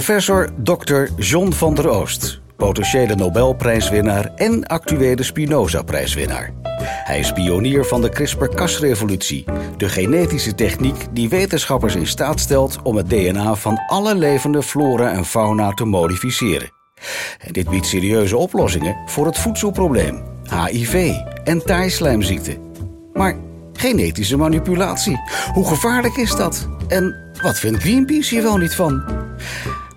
Professor Dr. John van der Oost, potentiële Nobelprijswinnaar en actuele Spinoza-prijswinnaar. Hij is pionier van de CRISPR-Cas-revolutie, de genetische techniek die wetenschappers in staat stelt om het DNA van alle levende flora en fauna te modificeren. En dit biedt serieuze oplossingen voor het voedselprobleem, HIV en taaislijmziekte. Maar genetische manipulatie, hoe gevaarlijk is dat? En wat vindt Greenpeace hier wel niet van?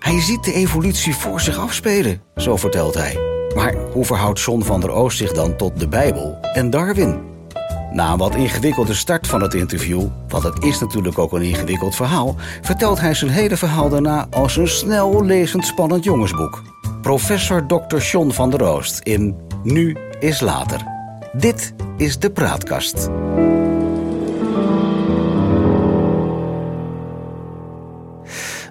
Hij ziet de evolutie voor zich afspelen, zo vertelt hij. Maar hoe verhoudt John van der Oost zich dan tot de Bijbel en Darwin? Na een wat ingewikkelde start van het interview, want het is natuurlijk ook een ingewikkeld verhaal, vertelt hij zijn hele verhaal daarna als een snel lezend spannend jongensboek. Professor Dr. John van der Oost in Nu is Later. Dit is de Praatkast.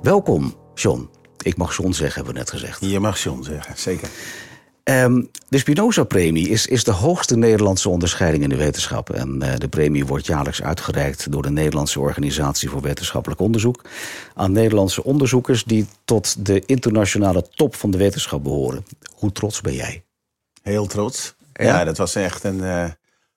Welkom, John. Ik mag John zeggen, hebben we net gezegd. Je mag John zeggen, zeker. Um, de Spinoza-premie is, is de hoogste Nederlandse onderscheiding in de wetenschap. En uh, de premie wordt jaarlijks uitgereikt door de Nederlandse Organisatie voor Wetenschappelijk Onderzoek. aan Nederlandse onderzoekers die tot de internationale top van de wetenschap behoren. Hoe trots ben jij? Heel trots. Ja, ja dat was echt een, uh,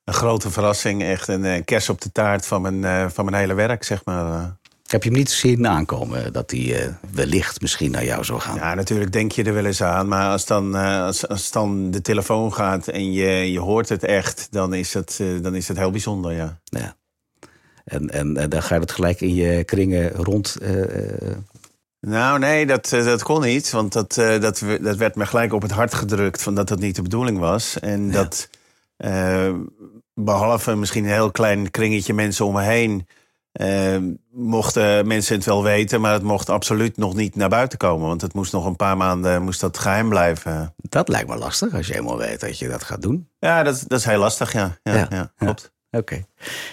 een grote verrassing. Echt een uh, kers op de taart van mijn, van mijn hele werk, zeg maar. Heb je hem niet zien aankomen dat hij uh, wellicht misschien naar jou zou gaan? Ja, natuurlijk denk je er wel eens aan. Maar als dan, uh, als, als dan de telefoon gaat en je, je hoort het echt, dan is het, uh, dan is het heel bijzonder, ja. ja. En, en, en dan gaat het gelijk in je kringen rond. Nou, nee, dat, dat kon niet. Want dat, dat, dat werd me gelijk op het hart gedrukt van dat dat niet de bedoeling was. En ja. dat, behalve misschien een heel klein kringetje mensen om me heen uh, mochten mensen het wel weten, maar het mocht absoluut nog niet naar buiten komen. Want het moest nog een paar maanden moest dat geheim blijven. Dat lijkt me lastig als je helemaal weet dat je dat gaat doen. Ja, dat, dat is heel lastig, ja. Ja, ja, ja klopt. Oké.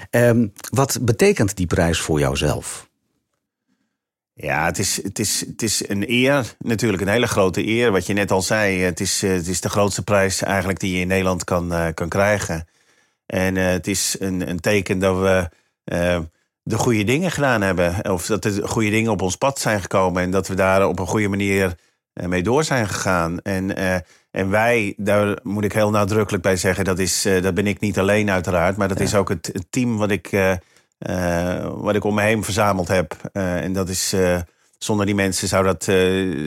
Okay. Um, wat betekent die prijs voor jouzelf? Ja, het is, het, is, het is een eer, natuurlijk een hele grote eer. Wat je net al zei, het is, het is de grootste prijs eigenlijk die je in Nederland kan, uh, kan krijgen. En uh, het is een, een teken dat we uh, de goede dingen gedaan hebben. Of dat de goede dingen op ons pad zijn gekomen. En dat we daar op een goede manier mee door zijn gegaan. En, uh, en wij, daar moet ik heel nadrukkelijk bij zeggen, dat, is, uh, dat ben ik niet alleen uiteraard. Maar dat ja. is ook het, het, team wat ik, uh, wat ik om me heen verzameld heb. en dat is. Zonder die mensen zou dat,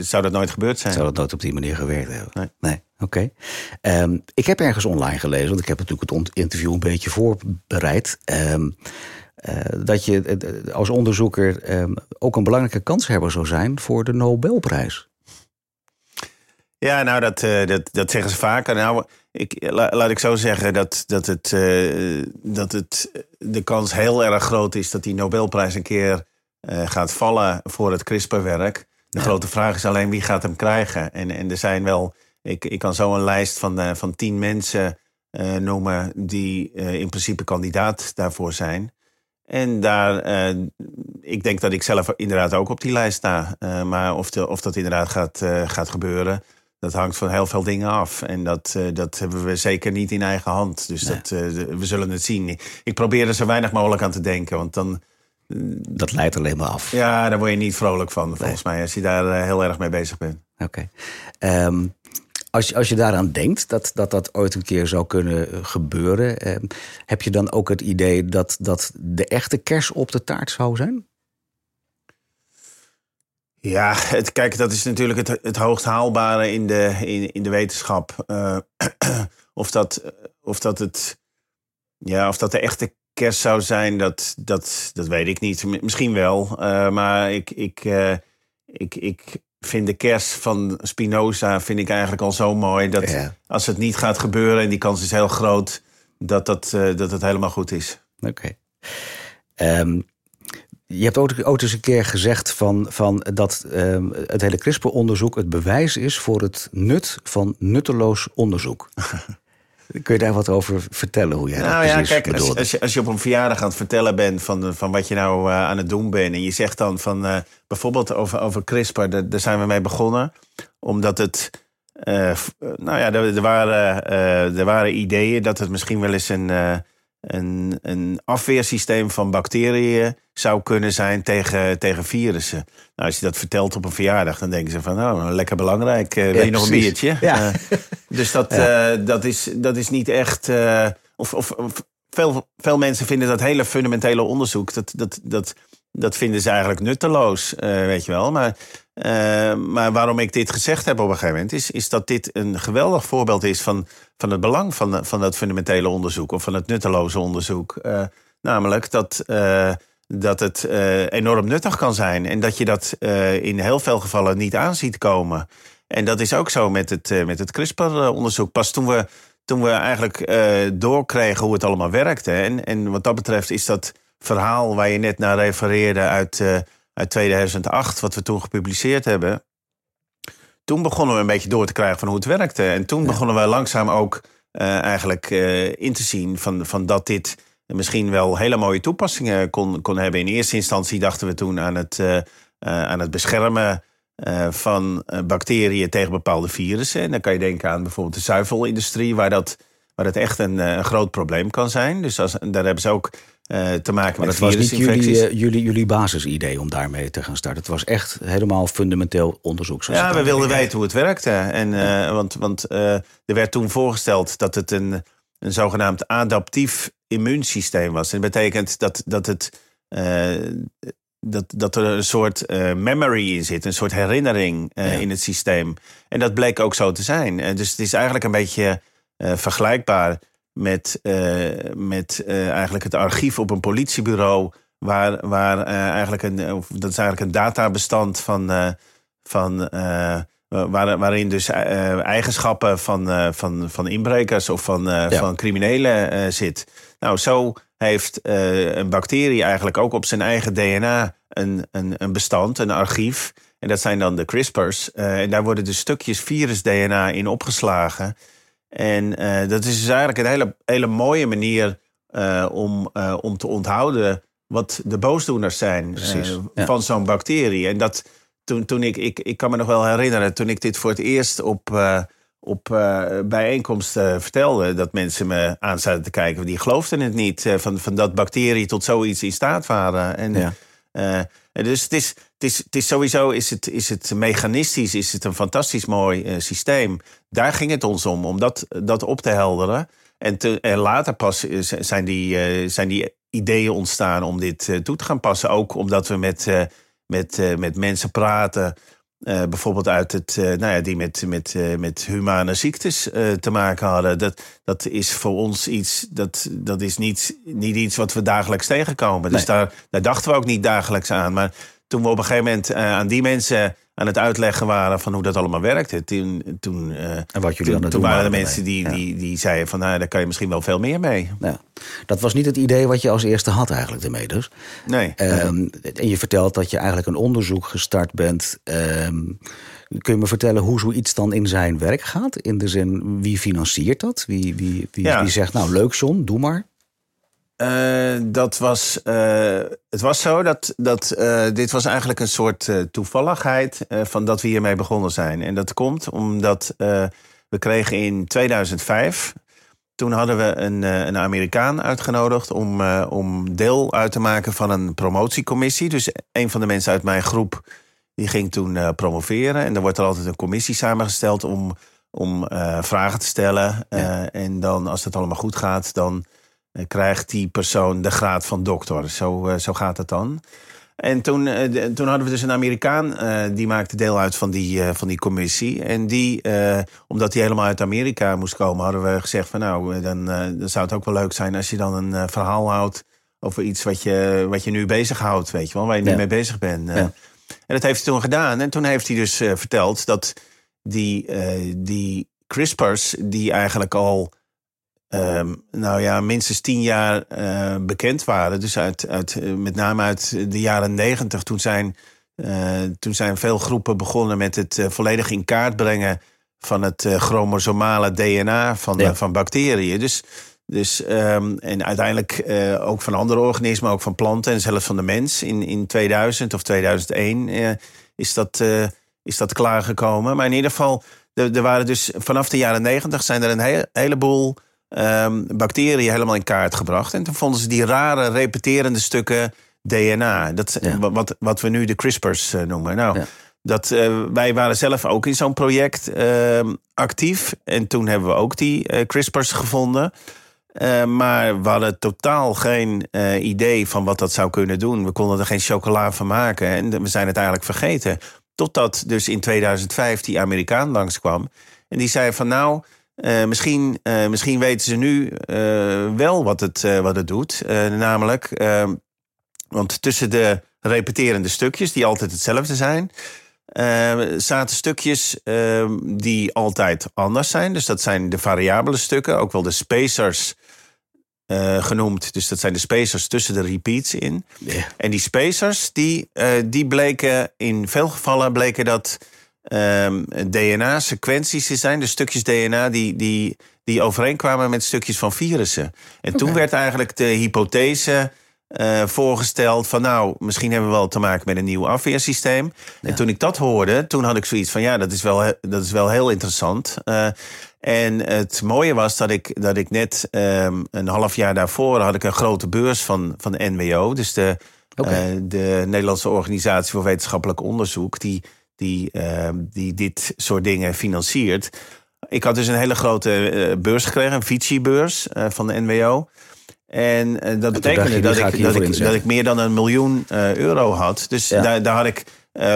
zou dat nooit gebeurd zijn. Zou dat nooit op die manier gewerkt hebben? Nee. nee. Oké. Okay. Um, ik heb ergens online gelezen, want ik heb natuurlijk het interview een beetje voorbereid. Um, uh, dat je uh, als onderzoeker uh, ook een belangrijke kanshebber zou zijn voor de Nobelprijs. Ja, nou, dat, dat, dat zeggen ze vaker. Nou, ik, la, laat ik zo zeggen dat, dat, het, dat het de kans heel erg groot is dat die Nobelprijs een keer gaat vallen voor het CRISPR-werk. De ja. grote vraag is alleen wie gaat hem krijgen. En, en er zijn wel, ik, ik kan zo een lijst van, van tien mensen noemen die in principe kandidaat daarvoor zijn. En daar, uh, ik denk dat ik zelf inderdaad ook op die lijst sta. Uh, maar of, de, of dat inderdaad gaat, uh, gaat gebeuren, dat hangt van heel veel dingen af. En dat, dat hebben we zeker niet in eigen hand. Dus nee. dat, we zullen het zien. Ik probeer er zo weinig mogelijk aan te denken, want dan... Dat leidt alleen maar af. Ja, daar word je niet vrolijk van, volgens nee. mij, als je daar heel erg mee bezig bent. Oké. Okay. Um, als, als je daaraan denkt dat, dat dat ooit een keer zou kunnen gebeuren, eh, heb je dan ook het idee dat dat de echte kers op de taart zou zijn? Ja, het, kijk, dat is natuurlijk het, het hoogst haalbare in de, in, in de wetenschap. Uh, of, dat, of dat het. Ja, of dat de echte kers zou zijn, dat, dat, dat weet ik niet. Misschien wel. Maar ik, ik, ik, ik vind de kers van Spinoza vind ik eigenlijk al zo mooi. Dat ja. als het niet gaat gebeuren, en die kans is heel groot, dat, dat, uh, dat het helemaal goed is. Oké. Okay. Um, je hebt ook, ook eens een keer gezegd van, van dat um, het hele CRISPR-onderzoek het bewijs is voor het nut van nutteloos onderzoek. Kun je daar wat over vertellen hoe jij nou, dat precies ja, kijk, als, als, je, als je op een verjaardag aan het vertellen bent van, van wat je nou uh, aan het doen bent... en je zegt dan van uh, bijvoorbeeld over, over CRISPR, daar, daar zijn we mee begonnen. Omdat het... Uh, nou ja, er, er, waren, er waren ideeën dat het misschien wel eens een, een, een afweersysteem van bacteriën zou kunnen zijn tegen, tegen virussen. Nou, als je dat vertelt op een verjaardag, dan denken ze van, nou, lekker belangrijk. Uh, wil je nog een biertje? Ja. dus dat, dat, is, dat is niet echt. of, of, of, veel, veel mensen vinden dat hele fundamentele onderzoek, dat, dat, dat, dat vinden ze eigenlijk nutteloos, weet je wel. Maar maar waarom ik dit gezegd heb op een gegeven moment, is, is dat dit een geweldig voorbeeld is van, van het belang van, van dat fundamentele onderzoek of van het nutteloze onderzoek. Namelijk dat, uh, dat het enorm nuttig kan zijn en dat je dat in heel veel gevallen niet aan ziet komen. En dat is ook zo met het, met het CRISPR-onderzoek. Pas toen we, toen we eigenlijk doorkregen hoe het allemaal werkte. En, en wat dat betreft is dat verhaal waar je net naar refereerde uit uit 2008, wat we toen gepubliceerd hebben. Toen begonnen we een beetje door te krijgen van hoe het werkte. En toen begonnen we langzaam ook eigenlijk in te zien van, van dat dit misschien wel hele mooie toepassingen kon, kon hebben. In eerste instantie dachten we toen aan het, uh, aan het beschermen van bacteriën tegen bepaalde virussen. En dan kan je denken aan bijvoorbeeld de zuivelindustrie, waar dat, waar dat echt een, een groot probleem kan zijn. Dus als, daar hebben ze ook uh, te maken maar met dat was niet jullie, uh, jullie, jullie basisidee om daarmee te gaan starten. Het was echt helemaal fundamenteel onderzoek. Ja, we wilden weten hoe het werkte. En, uh, Want, want er werd toen voorgesteld dat het een, een zogenaamd adaptief immuunsysteem was. En dat betekent dat, dat, het, dat, dat er een soort memory in zit, een soort herinnering ja. in het systeem. En dat bleek ook zo te zijn. dus het is eigenlijk een beetje vergelijkbaar met, met eigenlijk het archief op een politiebureau. Waar, waar eigenlijk een, dat is eigenlijk een databestand van, van waar, waarin dus eigenschappen van, van, van inbrekers of van, ja. van criminelen zit. Nou, zo heeft een bacterie eigenlijk ook op zijn eigen DNA een, een, een bestand, een archief. En dat zijn dan de CRISPR's. en daar worden dus stukjes virus-DNA in opgeslagen. En dat is dus eigenlijk een hele, hele mooie manier om, om te onthouden wat de boosdoeners zijn van zo'n bacterie. En dat toen, toen ik, ik, ik kan me nog wel herinneren, toen ik dit voor het eerst op, op bijeenkomsten vertelde, dat mensen me aan zaten te kijken, die geloofden het niet, van, van dat bacteriën tot zoiets in staat waren. En, ja. dus het is, het is, het is sowieso is het, is het mechanistisch is het een fantastisch mooi systeem. Daar ging het ons om, om dat, dat op te helderen. En, te, en later pas zijn die, uh, zijn die ideeën ontstaan om dit uh, toe te gaan passen. Ook omdat we met, uh, met, met mensen praten. bijvoorbeeld uit het, nou ja, die met, met, met humane ziektes te maken hadden. Dat, dat is voor ons iets, dat, dat is niet, niet iets wat we dagelijks tegenkomen. Dus daar, daar dachten we ook niet dagelijks aan. Maar toen we op een gegeven moment aan die mensen aan het uitleggen waren van hoe dat allemaal werkte. Toen, toen, uh, en wat jullie toen, toen waren er mensen die, die, die zeiden van nou, daar kan je misschien wel veel meer mee. Ja. Dat was niet het idee wat je als eerste had eigenlijk ermee dus. Nee. Um, en je vertelt dat je eigenlijk een onderzoek gestart bent. Um, kun je me vertellen hoe zoiets dan in zijn werk gaat? In de zin, wie financiert dat? Wie, wie, wie, ja. wie zegt nou leuk John, doe maar? Uh, dat was, uh, het was zo dat, dat uh, dit was eigenlijk een soort toevalligheid van dat we hiermee begonnen zijn. En dat komt omdat we kregen in 2005, toen hadden we een, een Amerikaan uitgenodigd om, om deel uit te maken van een promotiecommissie. Dus een van de mensen uit mijn groep die ging toen promoveren. En dan wordt er altijd een commissie samengesteld om, om vragen te stellen. Ja. en dan, als het allemaal goed gaat, dan eh, krijgt die persoon de graad van dokter. Zo, eh, zo gaat het dan. En toen, eh, toen hadden we dus een Amerikaan, die maakte deel uit van die, van die commissie. En die, omdat hij helemaal uit Amerika moest komen, hadden we gezegd van nou, dan, dan zou het ook wel leuk zijn als je dan een verhaal houdt over iets wat je, wat je nu bezighoudt, weet je wel, waar je ja. niet mee bezig bent. Ja. En dat heeft hij toen gedaan. En toen heeft hij dus verteld dat die, die CRISPR's, die eigenlijk al Um, nou ja, minstens tien jaar uh, bekend waren. Dus uit, uit, eh, met name uit de jaren negentig. Toen zijn, uh, toen zijn veel groepen begonnen met het uh, volledig in kaart brengen van het chromosomale DNA van, ja. van bacteriën. Dus, dus, um, en uiteindelijk ook van andere organismen, ook van planten en zelfs van de mens. In, in 2000 of 2001 is, dat, is dat klaargekomen. Maar in ieder geval, er, er waren dus vanaf de jaren negentig zijn er een he heleboel um, bacteriën helemaal in kaart gebracht. En toen vonden ze die rare repeterende stukken DNA. Dat, Ja. wat, wat we nu de CRISPR's eh, noemen. Nou, Ja. dat, eh, wij waren zelf ook in zo'n project eh, actief. En toen hebben we ook die eh, CRISPR's gevonden. Maar we hadden totaal geen idee van wat dat zou kunnen doen. We konden er geen chocola van maken. En we zijn het eigenlijk vergeten. Totdat dus in 2005 die Amerikaan langskwam. En die zei van nou, eh, misschien, eh, misschien weten ze nu eh, wel wat het, wat het doet. Namelijk, eh, want tussen de repeterende stukjes, die altijd hetzelfde zijn... eh, zaten stukjes eh, die altijd anders zijn. Dus dat zijn de variabele stukken, ook wel de spacers genoemd. Dus dat zijn de spacers tussen de repeats in. En die spacers, die, die bleken in veel gevallen bleken dat ehm, DNA-sequenties te zijn. Dus stukjes DNA die, die, die overeenkwamen met stukjes van virussen. En toen werd eigenlijk de hypothese eh, voorgesteld van... nou, misschien hebben we wel te maken met een nieuw afweersysteem. En toen ik dat hoorde, toen had ik zoiets van... ja, dat is wel, dat is wel heel interessant. Eh, en het mooie was dat ik, dat ik net ehm, een half jaar daarvoor... had ik een grote beurs van, van de NWO. Dus de, eh, de Nederlandse Organisatie voor Wetenschappelijk Onderzoek... die, die, ehm, die dit soort dingen financiert. Ik had dus een hele grote eh, beurs gekregen, een Fici-beurs eh, van de NWO... En eh, dat betekende dat ik dat, ik, dat ik meer dan een miljoen euro had. Dus Ja. daar, daar had ik,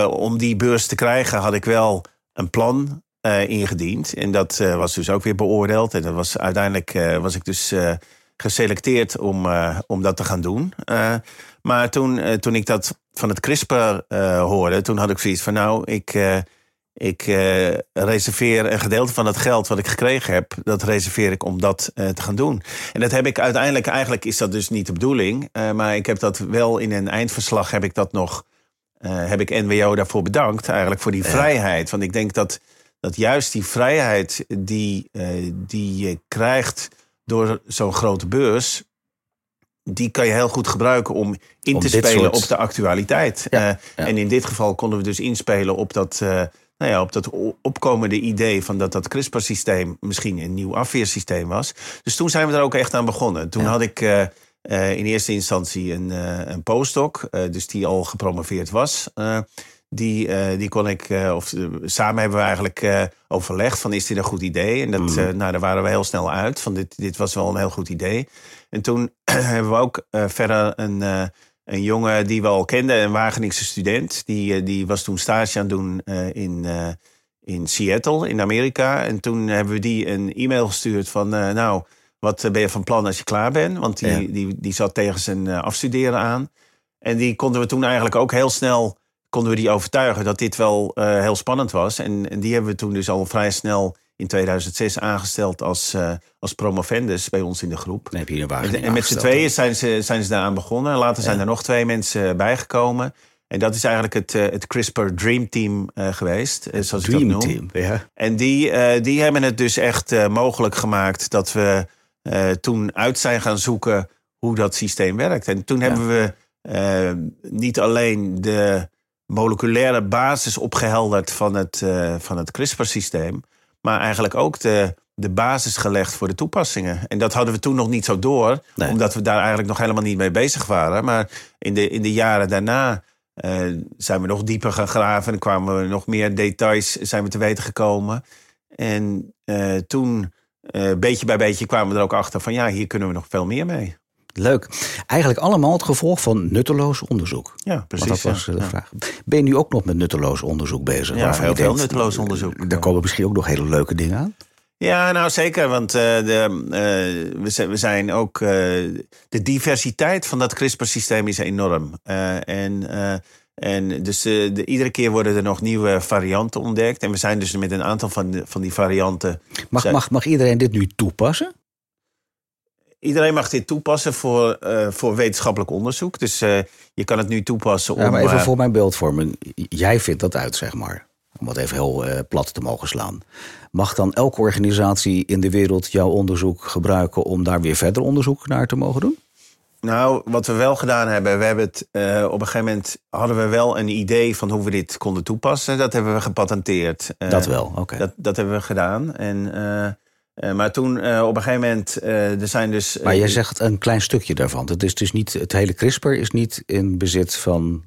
om die beurs te krijgen, had ik wel een plan ingediend. En dat was dus ook weer beoordeeld. En dat was, uiteindelijk was ik dus geselecteerd om, om dat te gaan doen. Maar toen, eh, toen ik dat van het CRISPR eh, hoorde, toen had ik zoiets van nou, ik... eh, ik reserveer een gedeelte van het geld wat ik gekregen heb, dat reserveer ik om dat te gaan doen. En dat heb ik uiteindelijk, eigenlijk is dat dus niet de bedoeling, maar ik heb dat wel in een eindverslag, heb ik dat nog, heb ik NWO daarvoor bedankt, eigenlijk voor die vrijheid. Want ik denk dat, dat juist die vrijheid die, die je krijgt door zo'n grote beurs, die kan je heel goed gebruiken om in Om te spelen soort- op de actualiteit. Ja, Eh, ja. En in dit geval konden we dus inspelen op dat, eh, nou ja, op dat opkomende idee van dat dat CRISPR-systeem misschien een nieuw afweersysteem was. Dus toen zijn we er ook echt aan begonnen. Toen Ja. had ik eh, in eerste instantie een, een postdoc, dus die al gepromoveerd was. Die, eh, die kon ik, eh, of eh, samen hebben we eigenlijk overlegd van is dit een goed idee? En dat, eh, nou, daar waren we heel snel uit van dit, dit was wel een heel goed idee. En toen hebben we ook verder een, een jongen die we al kenden, een Wageningse student. Die, die was toen stage aan het doen in, in Seattle in Amerika. En toen hebben we die een e-mail gestuurd van nou, wat ben je van plan als je klaar bent? Want die, Ja. die, die zat tegen zijn afstuderen aan. En die konden we toen eigenlijk ook heel snel konden we die overtuigen dat dit wel eh, heel spannend was. En, en die hebben we toen dus al vrij snel in 2006 aangesteld als, eh, als promovendus bij ons in de groep. Dan heb je een En, met z'n tweeën zijn ze, zijn ze daaraan begonnen. Later zijn er nog twee mensen bijgekomen. En dat is eigenlijk het, eh, het CRISPR Dream Team eh, geweest. eh, zoals ik dat noem. Team. Ja. En die, eh, die hebben het dus echt eh, mogelijk gemaakt dat we eh, toen uit zijn gaan zoeken hoe dat systeem werkt. En toen hebben we eh, niet alleen de moleculaire basis opgehelderd van het, eh, van het CRISPR-systeem, maar eigenlijk ook de, de basis gelegd voor de toepassingen. En dat hadden we toen nog niet zo door, Nee. omdat we daar eigenlijk nog helemaal niet mee bezig waren. Maar in de, in de jaren daarna eh, zijn we nog dieper gaan graven en kwamen we nog meer details zijn we te weten gekomen. En eh, toen, beetje bij beetje, kwamen we er ook achter van ja, hier kunnen we nog veel meer mee. Leuk. Eigenlijk allemaal het gevolg van nutteloos onderzoek. Ja, precies. Want dat was ja. eh, de Ja. vraag. Ben je nu ook nog met nutteloos onderzoek bezig? Ja, heel veel nutteloos onderzoek. Daar komen misschien ook nog hele leuke dingen aan. Ja, nou zeker, want eh, de, eh, we, zijn, we zijn ook. eh, de diversiteit van dat CRISPR-systeem is enorm. Eh, en, eh, en dus eh, de, iedere keer worden er nog nieuwe varianten ontdekt. En we zijn dus met een aantal van, de- van die varianten. Mag, mag, mag iedereen dit nu toepassen? Iedereen mag dit toepassen voor, eh, voor wetenschappelijk onderzoek. Dus eh, je kan het nu toepassen om. Ja, maar even eh, voor mijn beeldvorming. Jij vindt dat uit, zeg maar. Om het even heel plat te mogen slaan. Mag dan elke organisatie in de wereld jouw onderzoek gebruiken om daar weer verder onderzoek naar te mogen doen? Nou, wat we wel gedaan hebben, we hebben het op een gegeven moment hadden we wel een idee van hoe we dit konden toepassen. Dat hebben we gepatenteerd. Dat wel, oké. Dat, dat hebben we gedaan. En, eh, maar toen op een gegeven moment, er zijn dus... maar jij zegt een klein stukje daarvan. Het is dus niet, het hele CRISPR is niet in bezit van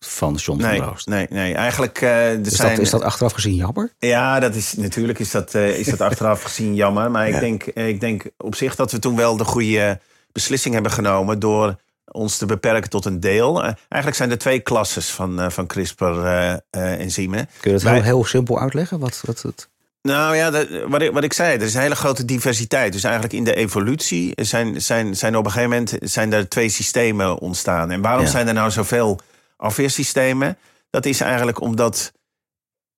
van John nee, van. Nee, nee, eigenlijk... Uh, is, zijn, dat, is dat achteraf gezien jammer? Ja, dat is, natuurlijk is dat, is dat achteraf gezien jammer. Maar ik, denk, ik denk op zich dat we toen wel de goede beslissing hebben genomen... door ons te beperken tot een deel. Eigenlijk zijn er twee klasses van, van CRISPR-enzymen. Kun je dat heel, heel simpel uitleggen? Wat, wat het... Nou ja, dat, wat, ik, wat ik zei, er is een hele grote diversiteit. Dus eigenlijk in de evolutie zijn, zijn, zijn op een gegeven moment zijn er twee systemen ontstaan. En waarom zijn er nou zoveel afweersystemen? Dat is eigenlijk omdat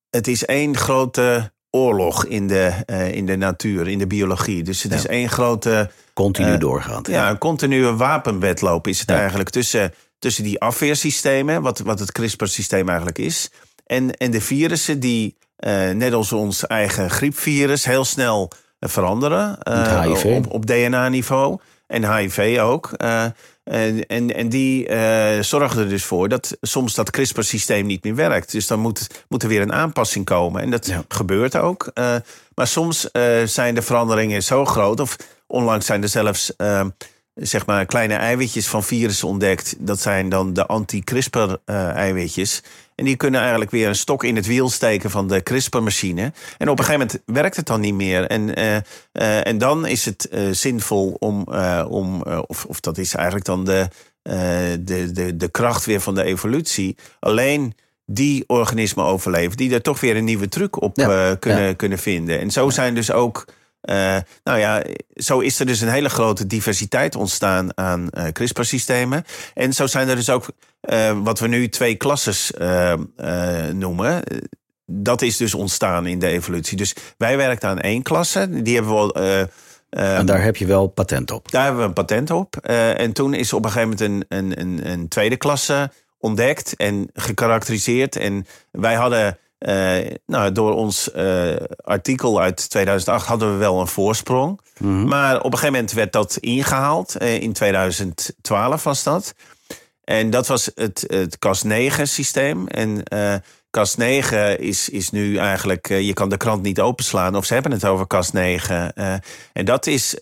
het is één grote oorlog in de, uh, in de natuur, in de biologie. Dus het is één grote... Continu uh, doorgaand. Ja, een continue wapenwedloop is het eigenlijk tussen, tussen die afweersystemen, wat, wat het CRISPR-systeem eigenlijk is, en, en de virussen die net als ons eigen griepvirus heel snel veranderen uh, op, op DNA-niveau. En HIV ook. Uh, en, en, en die uh, zorgen er dus voor dat soms dat CRISPR-systeem niet meer werkt. Dus dan moet, moet er weer een aanpassing komen. En dat gebeurt ook. Uh, maar soms zijn de veranderingen zo groot. Of onlangs zijn er zelfs zeg maar kleine eiwitjes van virussen ontdekt. Dat zijn dan de anti-CRISPR-eiwitjes. En die kunnen eigenlijk weer een stok in het wiel steken van de CRISPR-machine. En op een gegeven moment werkt het dan niet meer. En, uh, uh, en dan is het uh, zinvol om, om of, of dat is eigenlijk dan de, de, de, de kracht weer van de evolutie. Alleen die organismen overleven, die er toch weer een nieuwe truc op ja, kunnen, ja. kunnen vinden. En zo zijn dus ook uh, nou ja, zo is er dus een hele grote diversiteit ontstaan aan uh, CRISPR-systemen. En zo zijn er dus ook uh, wat we nu twee klasses noemen. Dat is dus ontstaan in de evolutie. Dus wij werken aan één klasse. Die hebben we en daar heb je wel patent op? Daar hebben we een patent op. en toen is op een gegeven moment een, een, een, een tweede klasse ontdekt en gekarakteriseerd. En wij hadden uh, nou, door ons uh, artikel uit 2008 hadden we wel een voorsprong. Mm -hmm. Maar op een gegeven moment werd dat ingehaald. Uh, in 2012 was dat. En dat was het, het CAS-9-systeem. En CAS-9 is, is nu eigenlijk... je kan de krant niet openslaan of ze hebben het over CAS-9. en dat is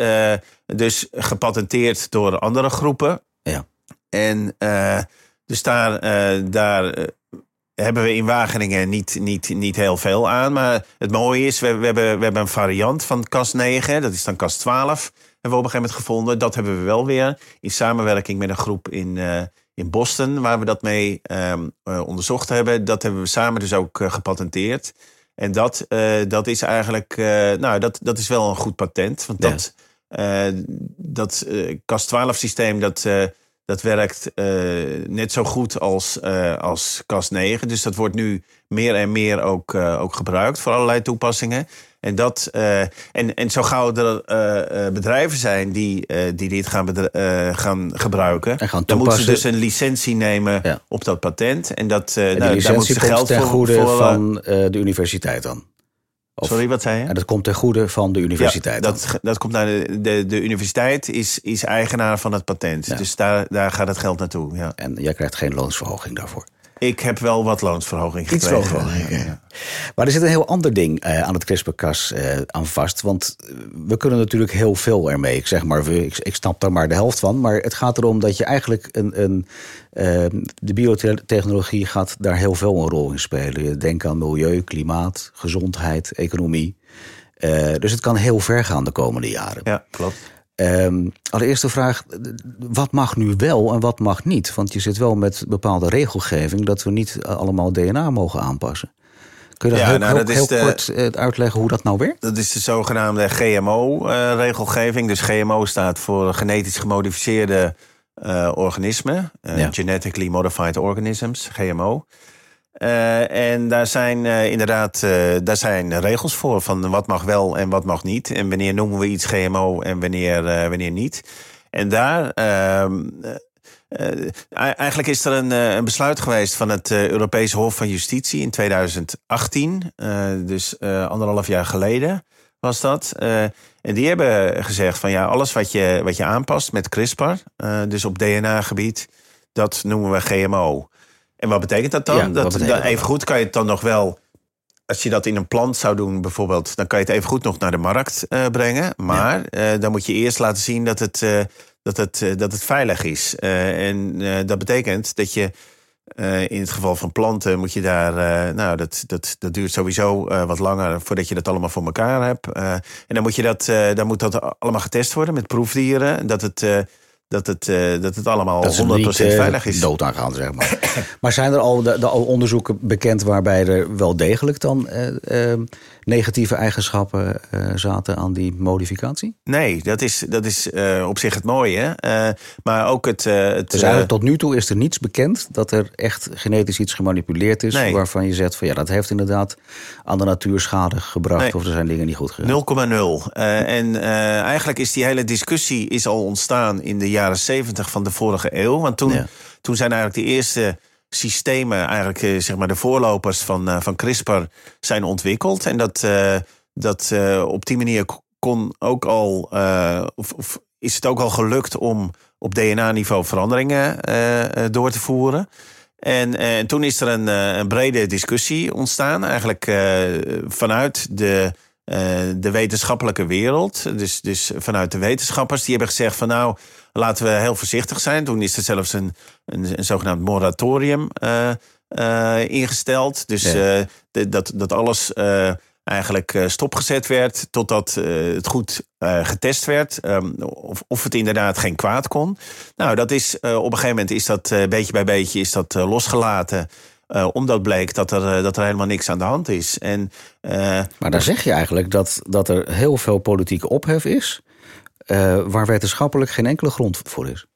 dus gepatenteerd door andere groepen. Ja. En dus daar... daar hebben we in Wageningen niet, niet, niet heel veel aan. Maar het mooie is, we, we, hebben, we hebben een variant van KAS 9. Dat is dan KAS 12. Hebben we op een gegeven moment gevonden. Dat hebben we wel weer in samenwerking met een groep in, uh, in Boston... waar we dat mee um, uh, onderzocht hebben. Dat hebben we samen dus ook uh, gepatenteerd. En dat, dat is eigenlijk... nou, dat, dat is wel een goed patent. Want dat, dat KAS 12 systeem... dat dat werkt uh, net zo goed als, uh, als CAS 9. Dus dat wordt nu meer en meer ook, uh, ook gebruikt voor allerlei toepassingen. En, dat, en, en zo gauw er bedrijven zijn die, die dit gaan, gaan gebruiken... Gaan dan moeten ze dus een licentie nemen ja. op dat patent. En, dat, en nou, daar moeten ze geld ten voor, goede voor, van de universiteit dan? Of, Sorry, wat zei je? En dat komt ten goede van de universiteit. Ja, dat, dat komt naar de, de, de universiteit, is, is eigenaar van het patent. Ja. Dus daar, daar gaat het geld naartoe. Ja. En jij krijgt geen loonsverhoging daarvoor. Ik heb wel wat loonsverhoging gekregen. Iets loonsverhoging, ja. Maar er zit een heel ander ding uh, aan het CRISPR-Cas uh, aan vast. Want we kunnen natuurlijk heel veel ermee. Ik zeg maar, ik, ik snap daar maar de helft van. Maar het gaat erom dat je eigenlijk een... een uh, de biotechnologie gaat daar heel veel een rol in spelen. Denk aan milieu, klimaat, gezondheid, economie. dus het kan heel ver gaan de komende jaren. Ja, klopt. Um, allereerste vraag, wat mag nu wel en wat mag niet? Want je zit wel met bepaalde regelgeving dat we niet allemaal DNA mogen aanpassen. Kun je dat ja, heel, nou, heel, dat heel de, kort uh, uitleggen hoe dat nou werkt? Dat is de zogenaamde GMO-regelgeving. Dus GMO staat voor genetisch gemodificeerde uh, organismen. Ja. Genetically Modified Organisms, GMO. Uh, en daar zijn uh, inderdaad uh, daar zijn regels voor van wat mag wel en wat mag niet. En wanneer noemen we iets GMO en wanneer, wanneer niet. En daar. Ehm, eigenlijk is er een, een, besluit geweest van het Europese Hof van Justitie in 2018. dus anderhalf jaar geleden was dat. en die hebben gezegd van ja, alles wat je, wat je aanpast met CRISPR, dus op DNA-gebied, dat noemen we GMO. En wat betekent dat dan? Ja, dat, even goed kan je het dan nog wel als je dat in een plant zou doen, bijvoorbeeld, dan kan je het even goed nog naar de markt brengen. Maar dan moet je eerst laten zien dat het, dat het, dat het veilig is. en dat betekent dat je in het geval van planten moet je daar, nou, dat, dat, dat duurt sowieso wat langer voordat je dat allemaal voor elkaar hebt. en dan moet je dat, dan moet dat allemaal getest worden met proefdieren. Dat het dat het, uh, dat het allemaal dat 100% niet, veilig is. dood aangaan, zeg maar. maar zijn er al, de, de, al onderzoeken bekend waarbij er wel degelijk dan uh, negatieve eigenschappen zaten aan die modificatie? Nee, dat is, dat is op zich het mooie. maar ook het. het dus eigenlijk tot nu toe is er niets bekend dat er echt genetisch iets gemanipuleerd is. Nee. Waarvan je zegt van ja, dat heeft inderdaad aan de natuur schade gebracht. Nee. Of er zijn dingen niet goed gegaan. 0,0. en eigenlijk is die hele discussie is al ontstaan in de jaren jaren 70 van de vorige eeuw. Want toen, toen zijn eigenlijk de eerste systemen, eigenlijk eh, zeg maar de voorlopers van, uh, van CRISPR, zijn ontwikkeld. En dat, uh, dat op die manier kon ook al, of, of, is het ook al gelukt om op DNA-niveau veranderingen door te voeren. En, en toen is er een, een brede discussie ontstaan, eigenlijk vanuit de de wetenschappelijke wereld. Dus, dus vanuit de wetenschappers, die hebben gezegd van nou, laten we heel voorzichtig zijn. Toen is er zelfs een, een, een zogenaamd moratorium uh, uh, ingesteld. Dus de, dat, dat alles eigenlijk stopgezet werd totdat het goed getest werd. Um, of, of het inderdaad geen kwaad kon. Nou, dat is op een gegeven moment is dat beetje bij beetje is dat losgelaten. Uh, omdat bleek dat er, dat er helemaal niks aan de hand is. En, uh, maar dan zeg je eigenlijk dat, dat er heel veel politieke ophef is. Waar wetenschappelijk geen enkele grond voor is.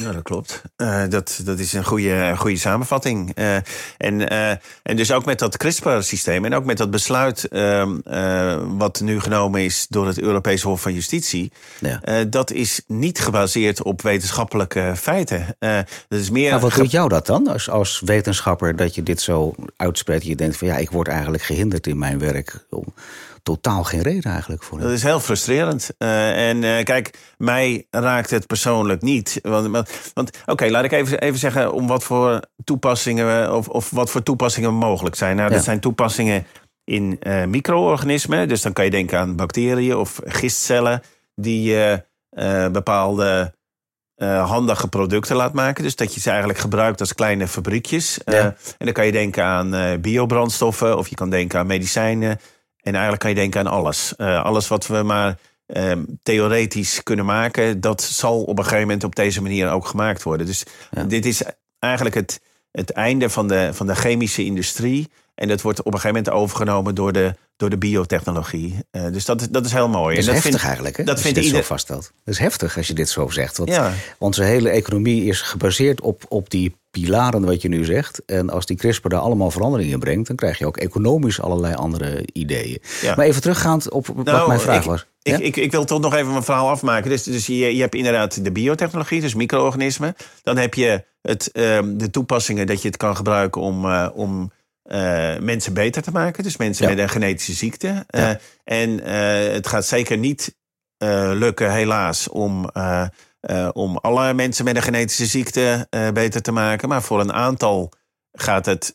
Ja, dat klopt. Uh, dat, dat is een goede, goede samenvatting. Uh, en, uh, en dus ook met dat CRISPR-systeem en ook met dat besluit ehm, wat nu genomen is door het Europese Hof van Justitie, ja. dat is niet gebaseerd op wetenschappelijke feiten. dat is meer maar wat doet jou dat dan als, als wetenschapper dat je dit zo uitspreekt? Je denkt van ja, ik word eigenlijk gehinderd in mijn werk totaal geen reden eigenlijk voor. Dat is heel frustrerend. Uh, en uh, kijk, mij raakt het persoonlijk niet. Want, want oké, laat ik even, even zeggen om wat voor toepassingen of, of wat voor toepassingen mogelijk zijn. Nou, dat zijn toepassingen in uh, micro-organismen. Dus dan kan je denken aan bacteriën of gistcellen die bepaalde handige producten laat maken. Dus dat je ze eigenlijk gebruikt als kleine fabriekjes. En dan kan je denken aan biobrandstoffen of je kan denken aan medicijnen. En eigenlijk kan je denken aan alles. Uh, alles wat we maar uh, theoretisch kunnen maken, dat zal op een gegeven moment op deze manier ook gemaakt worden. Dus dit is eigenlijk het, het einde van de, van de chemische industrie. En dat wordt op een gegeven moment overgenomen door de, door de biotechnologie. Uh, dus dat, dat is heel mooi. Dat is en dat heftig eigenlijk, hè? Dat vind je dit ieder... zo vaststelt. Dat is heftig als je dit zo zegt. Want ja. onze hele economie is gebaseerd op, op die pilaren wat je nu zegt. En als die CRISPR daar allemaal veranderingen in brengt... dan krijg je ook economisch allerlei andere ideeën. Ja. Maar even teruggaand op wat nou, mijn vraag was. Ik, ik, ik, wil toch nog even mijn verhaal afmaken. Dus, dus je, je hebt inderdaad de biotechnologie, dus micro-organismen. Dan heb je het, um, de toepassingen dat je het kan gebruiken om... Uh, om uh, mensen beter te maken. Dus mensen met een genetische ziekte. Uh, en uh, het gaat zeker niet lukken, helaas, om, om alle mensen met een genetische ziekte beter te maken. Maar voor een aantal gaat het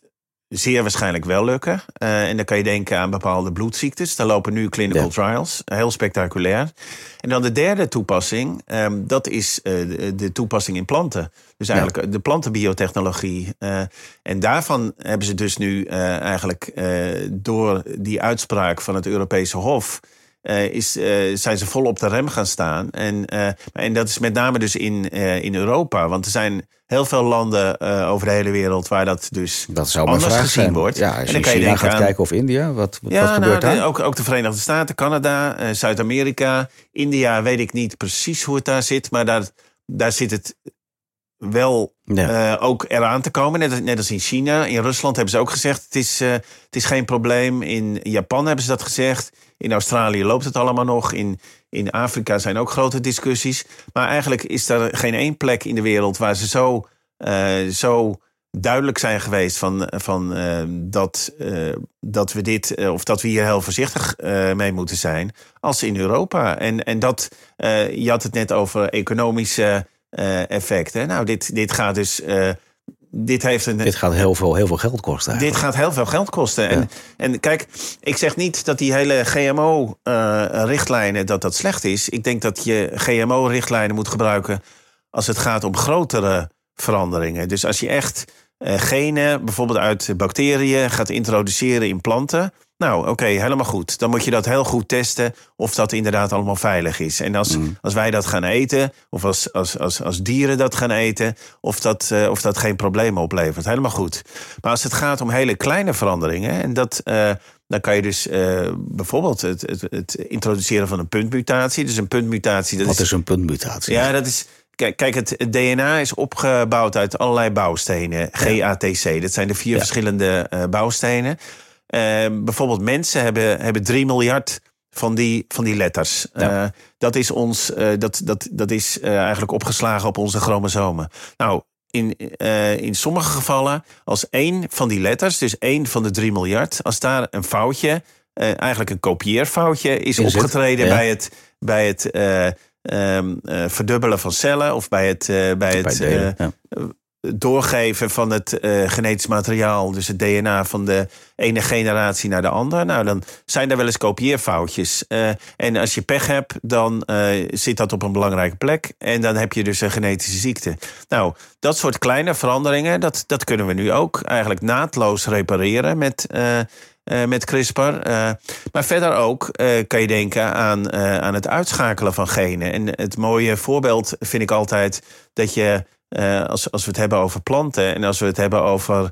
zeer waarschijnlijk wel lukken. Uh, en dan kan je denken aan bepaalde bloedziektes. Daar lopen nu clinical trials. Heel spectaculair. En dan de derde toepassing, um, dat is uh, de, de, toepassing in planten. Dus eigenlijk de plantenbiotechnologie. Uh, en daarvan hebben ze dus nu eigenlijk door die uitspraak van het Europese Hof uh, is, uh, zijn ze vol op de rem gaan staan. En, uh, en dat is met name dus in, in Europa. Want er zijn heel veel landen over de hele wereld waar dat dus dat zou anders gezien zijn. wordt. Ja, als je, en dan China gaat kijken of India, wat, wat, ja, wat gebeurt nou, daar? Ook, ook de Verenigde Staten, Canada, Zuid-Amerika. India weet ik niet precies hoe het daar zit, maar daar, daar zit het wel ja. uh, ook eraan te komen. Net, net, als in China. In Rusland hebben ze ook gezegd: het is, uh, het is geen probleem. In Japan hebben ze dat gezegd. In Australië loopt het allemaal nog. In, in Afrika zijn ook grote discussies. Maar eigenlijk is er geen één plek in de wereld waar ze zo, uh, zo duidelijk zijn geweest van, van dat, dat we dit, of dat we hier heel voorzichtig mee moeten zijn, als in Europa. En, en dat, je had het net over economische effecten. Nou, dit, dit gaat dus. Dit heeft een. Dit gaat heel veel, heel veel geld kosten. Dit Eigenlijk. gaat heel veel geld kosten. En, en kijk, ik zeg niet dat die hele GMO-richtlijnen dat dat slecht is. Ik denk dat je GMO-richtlijnen moet gebruiken als het gaat om grotere veranderingen. Dus als je echt eh, genen, bijvoorbeeld uit bacteriën, gaat introduceren in planten. Nou, oké, helemaal goed. Dan moet je dat heel goed testen of dat inderdaad allemaal veilig is. En als, als wij dat gaan eten, of als, als, als, als dieren dat gaan eten, of dat, eh, of dat geen problemen oplevert. Helemaal goed. Maar als het gaat om hele kleine veranderingen, en dat, eh, dan kan je dus eh, bijvoorbeeld het, het, het introduceren van een puntmutatie. Dus een puntmutatie. Dat Wat is een puntmutatie? ja, dat is. Kijk, kijk het, DNA is opgebouwd uit allerlei bouwstenen. GATC, dat zijn de vier Ja. verschillende eh, bouwstenen. Eh, bijvoorbeeld mensen hebben, hebben 3 miljard van die, van die letters. Ja. Eh, dat is, ons, dat, dat, dat is eigenlijk opgeslagen op onze chromosomen. Nou, in, in sommige gevallen, als één van die letters, dus één van de 3 miljard, als daar een foutje, eigenlijk een kopieerfoutje, is zit, opgetreden ja. bij het, bij het eh, ehm, eh, verdubbelen van cellen of bij het, eh, bij het Bij delen, eh, ja. doorgeven van het genetisch materiaal, dus het DNA van de ene generatie naar de andere. Nou, dan zijn er wel eens kopieerfoutjes. En als je pech hebt, dan zit dat op een belangrijke plek. En dan heb je dus een genetische ziekte. Nou, dat soort kleine veranderingen, dat, dat kunnen we nu ook eigenlijk naadloos repareren met. Eh, met CRISPR. Eh, maar verder ook eh, kan je denken aan, aan het uitschakelen van genen. En het mooie voorbeeld vind ik altijd dat je, als, als we het hebben over planten en als we het hebben over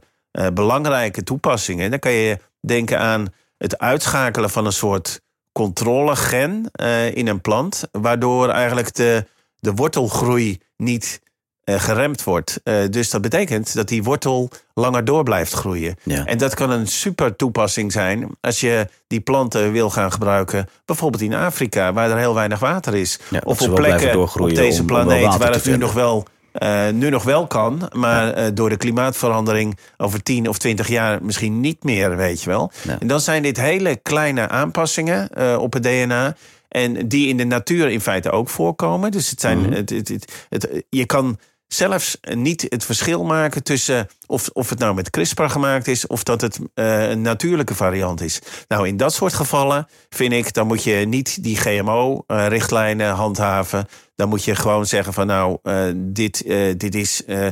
belangrijke toepassingen, dan kan je denken aan het uitschakelen van een soort controlegen in een plant, waardoor eigenlijk de, de wortelgroei niet eh, geremd wordt. Eh, dus dat betekent dat die wortel langer door blijft groeien. Ja. En dat kan een super toepassing zijn als je die planten wil gaan gebruiken, bijvoorbeeld in Afrika, waar er heel weinig water is. Ja, of op plekken op deze om- planeet waar het nu nog wel. eh, nu nog wel kan, maar door de klimaatverandering over 10 of 20 jaar misschien niet meer, weet je wel. Ja. En dan zijn dit hele kleine aanpassingen op het DNA. En die in de natuur in feite ook voorkomen. Dus het zijn, Mhm. het, het- je kan zelfs niet het verschil maken tussen of, of het nou met CRISPR gemaakt is of dat het eh, een natuurlijke variant is. Nou, in dat soort gevallen vind ik, dan moet je niet die GMO-richtlijnen handhaven. Dan moet je gewoon zeggen van nou, eh, dit, eh, dit is eh,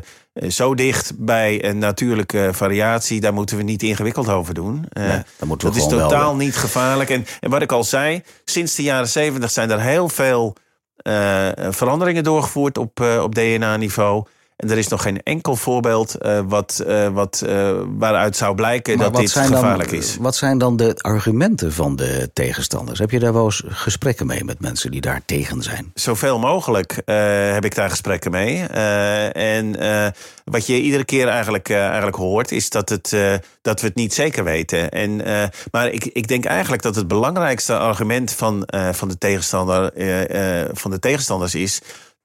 zo dicht bij een natuurlijke variatie. Daar moeten we niet ingewikkeld over doen. Eh, Nee, dat is wel- totaal niet gevaarlijk. En, en wat ik al zei, sinds de jaren zeventig zijn er heel veel eh, veranderingen doorgevoerd op, eh, op DNA-niveau. En er is nog geen enkel voorbeeld eh, wat, eh, wat, eh, waaruit zou blijken Maar dat dit gevaarlijk dan, is. Wat zijn dan de argumenten van de tegenstanders? Heb je daar wel eens gesprekken mee met mensen die daar tegen zijn? Zoveel mogelijk heb ik daar gesprekken mee. En wat je iedere keer eigenlijk, eigenlijk hoort, is dat, het, dat we het niet zeker weten. En, maar ik, ik denk eigenlijk dat het belangrijkste argument van, van, de, tegenstander, van de tegenstanders is.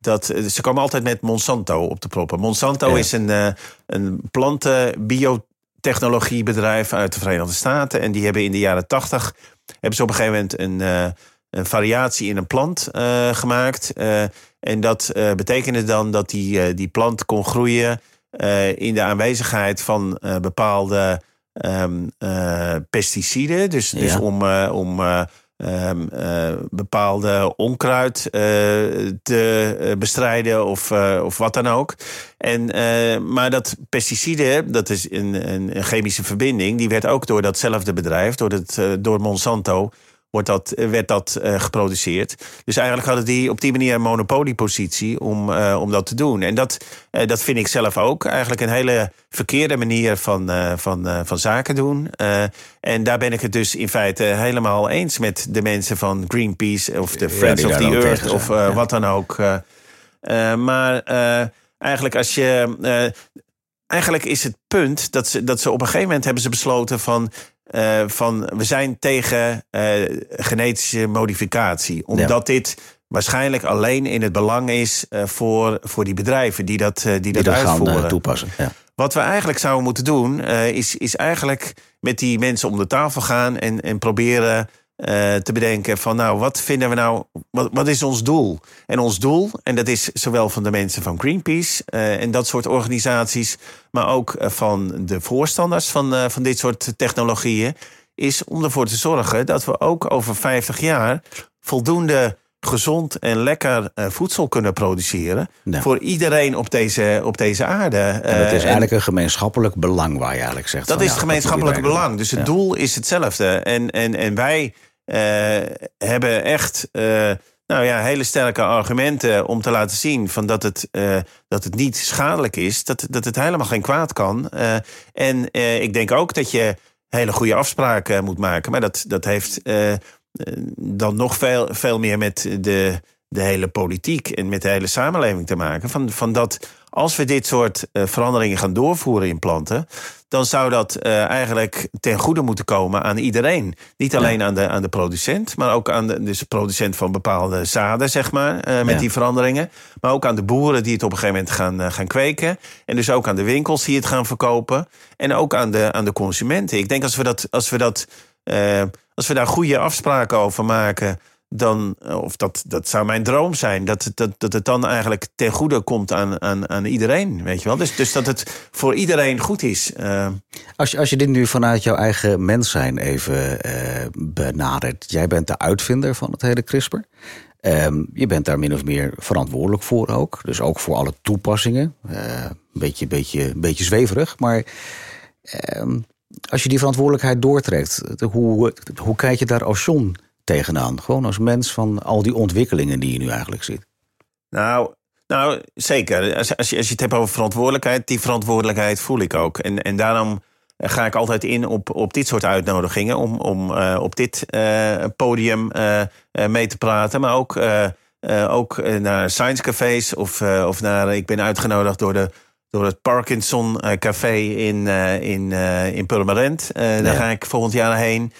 Dat, eh, ze komen altijd met Monsanto op de proppen. Monsanto Ja. is een, eh, een plantenbiotechnologiebedrijf uit de Verenigde Staten. En die hebben in de jaren tachtig hebben ze op een gegeven moment een, eh, een variatie in een plant gemaakt. En dat betekende dan dat die, die plant kon groeien in de aanwezigheid van bepaalde ehm, eh, pesticiden. Dus, dus om, om eh, ehm, eh, bepaalde onkruid eh, te eh, bestrijden of, of wat dan ook. En, maar dat pesticiden, dat is een, een, chemische verbinding, die werd ook door datzelfde bedrijf, door, het, door Monsanto, wordt dat, eh, werd dat eh, geproduceerd. Dus eigenlijk hadden die op die manier een monopoliepositie om, eh, om dat te doen. En dat, dat vind ik zelf ook eigenlijk een hele verkeerde manier van, van, van zaken doen. En daar ben ik het dus in feite helemaal eens met de mensen van Greenpeace of de Friends of the Earth of ja. wat dan ook. maar eigenlijk als je. eigenlijk is het punt dat ze, dat ze op een gegeven moment hebben ze besloten van. Eh, van we zijn tegen eh, genetische modificatie. Omdat dit waarschijnlijk alleen in het belang is eh, voor, voor die bedrijven die dat, die Die dat dat gaan uitvoeren. eh, toepassen. Ja. Wat we eigenlijk zouden moeten doen, is, is eigenlijk met die mensen om de tafel gaan en, en proberen te bedenken van nou, wat vinden we nou, wat, wat is ons doel? En ons doel, en dat is zowel van de mensen van Greenpeace en dat soort organisaties, maar ook van de voorstanders van, van dit soort technologieën, is om ervoor te zorgen dat we ook over 50 jaar voldoende gezond en lekker voedsel kunnen produceren. Voor iedereen op deze, op deze aarde. En dat is eh, eigenlijk een gemeenschappelijk belang waar je eigenlijk zegt. Dat is het gemeenschappelijk belang. Dus het doel is hetzelfde. En, en, en wij hebben echt nou ja, hele sterke argumenten om te laten zien van dat, het, dat het niet schadelijk is. Dat, dat het helemaal geen kwaad kan. en ik denk ook dat je hele goede afspraken moet maken. Maar dat, dat heeft eh, dan nog veel, veel meer met de, de hele politiek en met de hele samenleving te maken. Van, van dat als we dit soort veranderingen gaan doorvoeren in planten, dan zou dat uh, eigenlijk ten goede moeten komen aan iedereen. Niet alleen aan, de, aan de producent, maar ook aan de, dus de producent van bepaalde zaden, zeg maar, uh, met ja. die veranderingen. Maar ook aan de boeren die het op een gegeven moment gaan, gaan kweken. En dus ook aan de winkels die het gaan verkopen. En ook aan de, aan de consumenten. Ik denk als we dat, als we dat als we daar goede afspraken over maken, dan, of dat, dat zou mijn droom zijn, dat, dat, dat het dan eigenlijk ten goede komt aan, aan, aan iedereen. Weet je wel? Dus, dus dat het voor iedereen goed is. Uh, als, je, als je dit nu vanuit jouw eigen mens zijn even uh, benadert. Jij bent de uitvinder van het hele CRISPR. Um, je bent daar min of meer verantwoordelijk voor ook. Dus ook voor alle toepassingen. Uh, een beetje, beetje, beetje zweverig. Maar um, als je die verantwoordelijkheid doortrekt, hoe, hoe kijk je daar als John tegenaan? Gewoon als mens van al die ontwikkelingen die je nu eigenlijk ziet. Nou, nou zeker. Als, als, je, als je het hebt over verantwoordelijkheid, die verantwoordelijkheid voel ik ook. En, en daarom ga ik altijd in op, op dit soort uitnodigingen om, om uh, op dit uh, podium uh, mee te praten. Maar ook, ook naar science cafés of, of naar. Ik ben uitgenodigd door de door het Parkinson eh, Café in, in, uh, in Purmerend. Daar ga ik volgend jaar heen.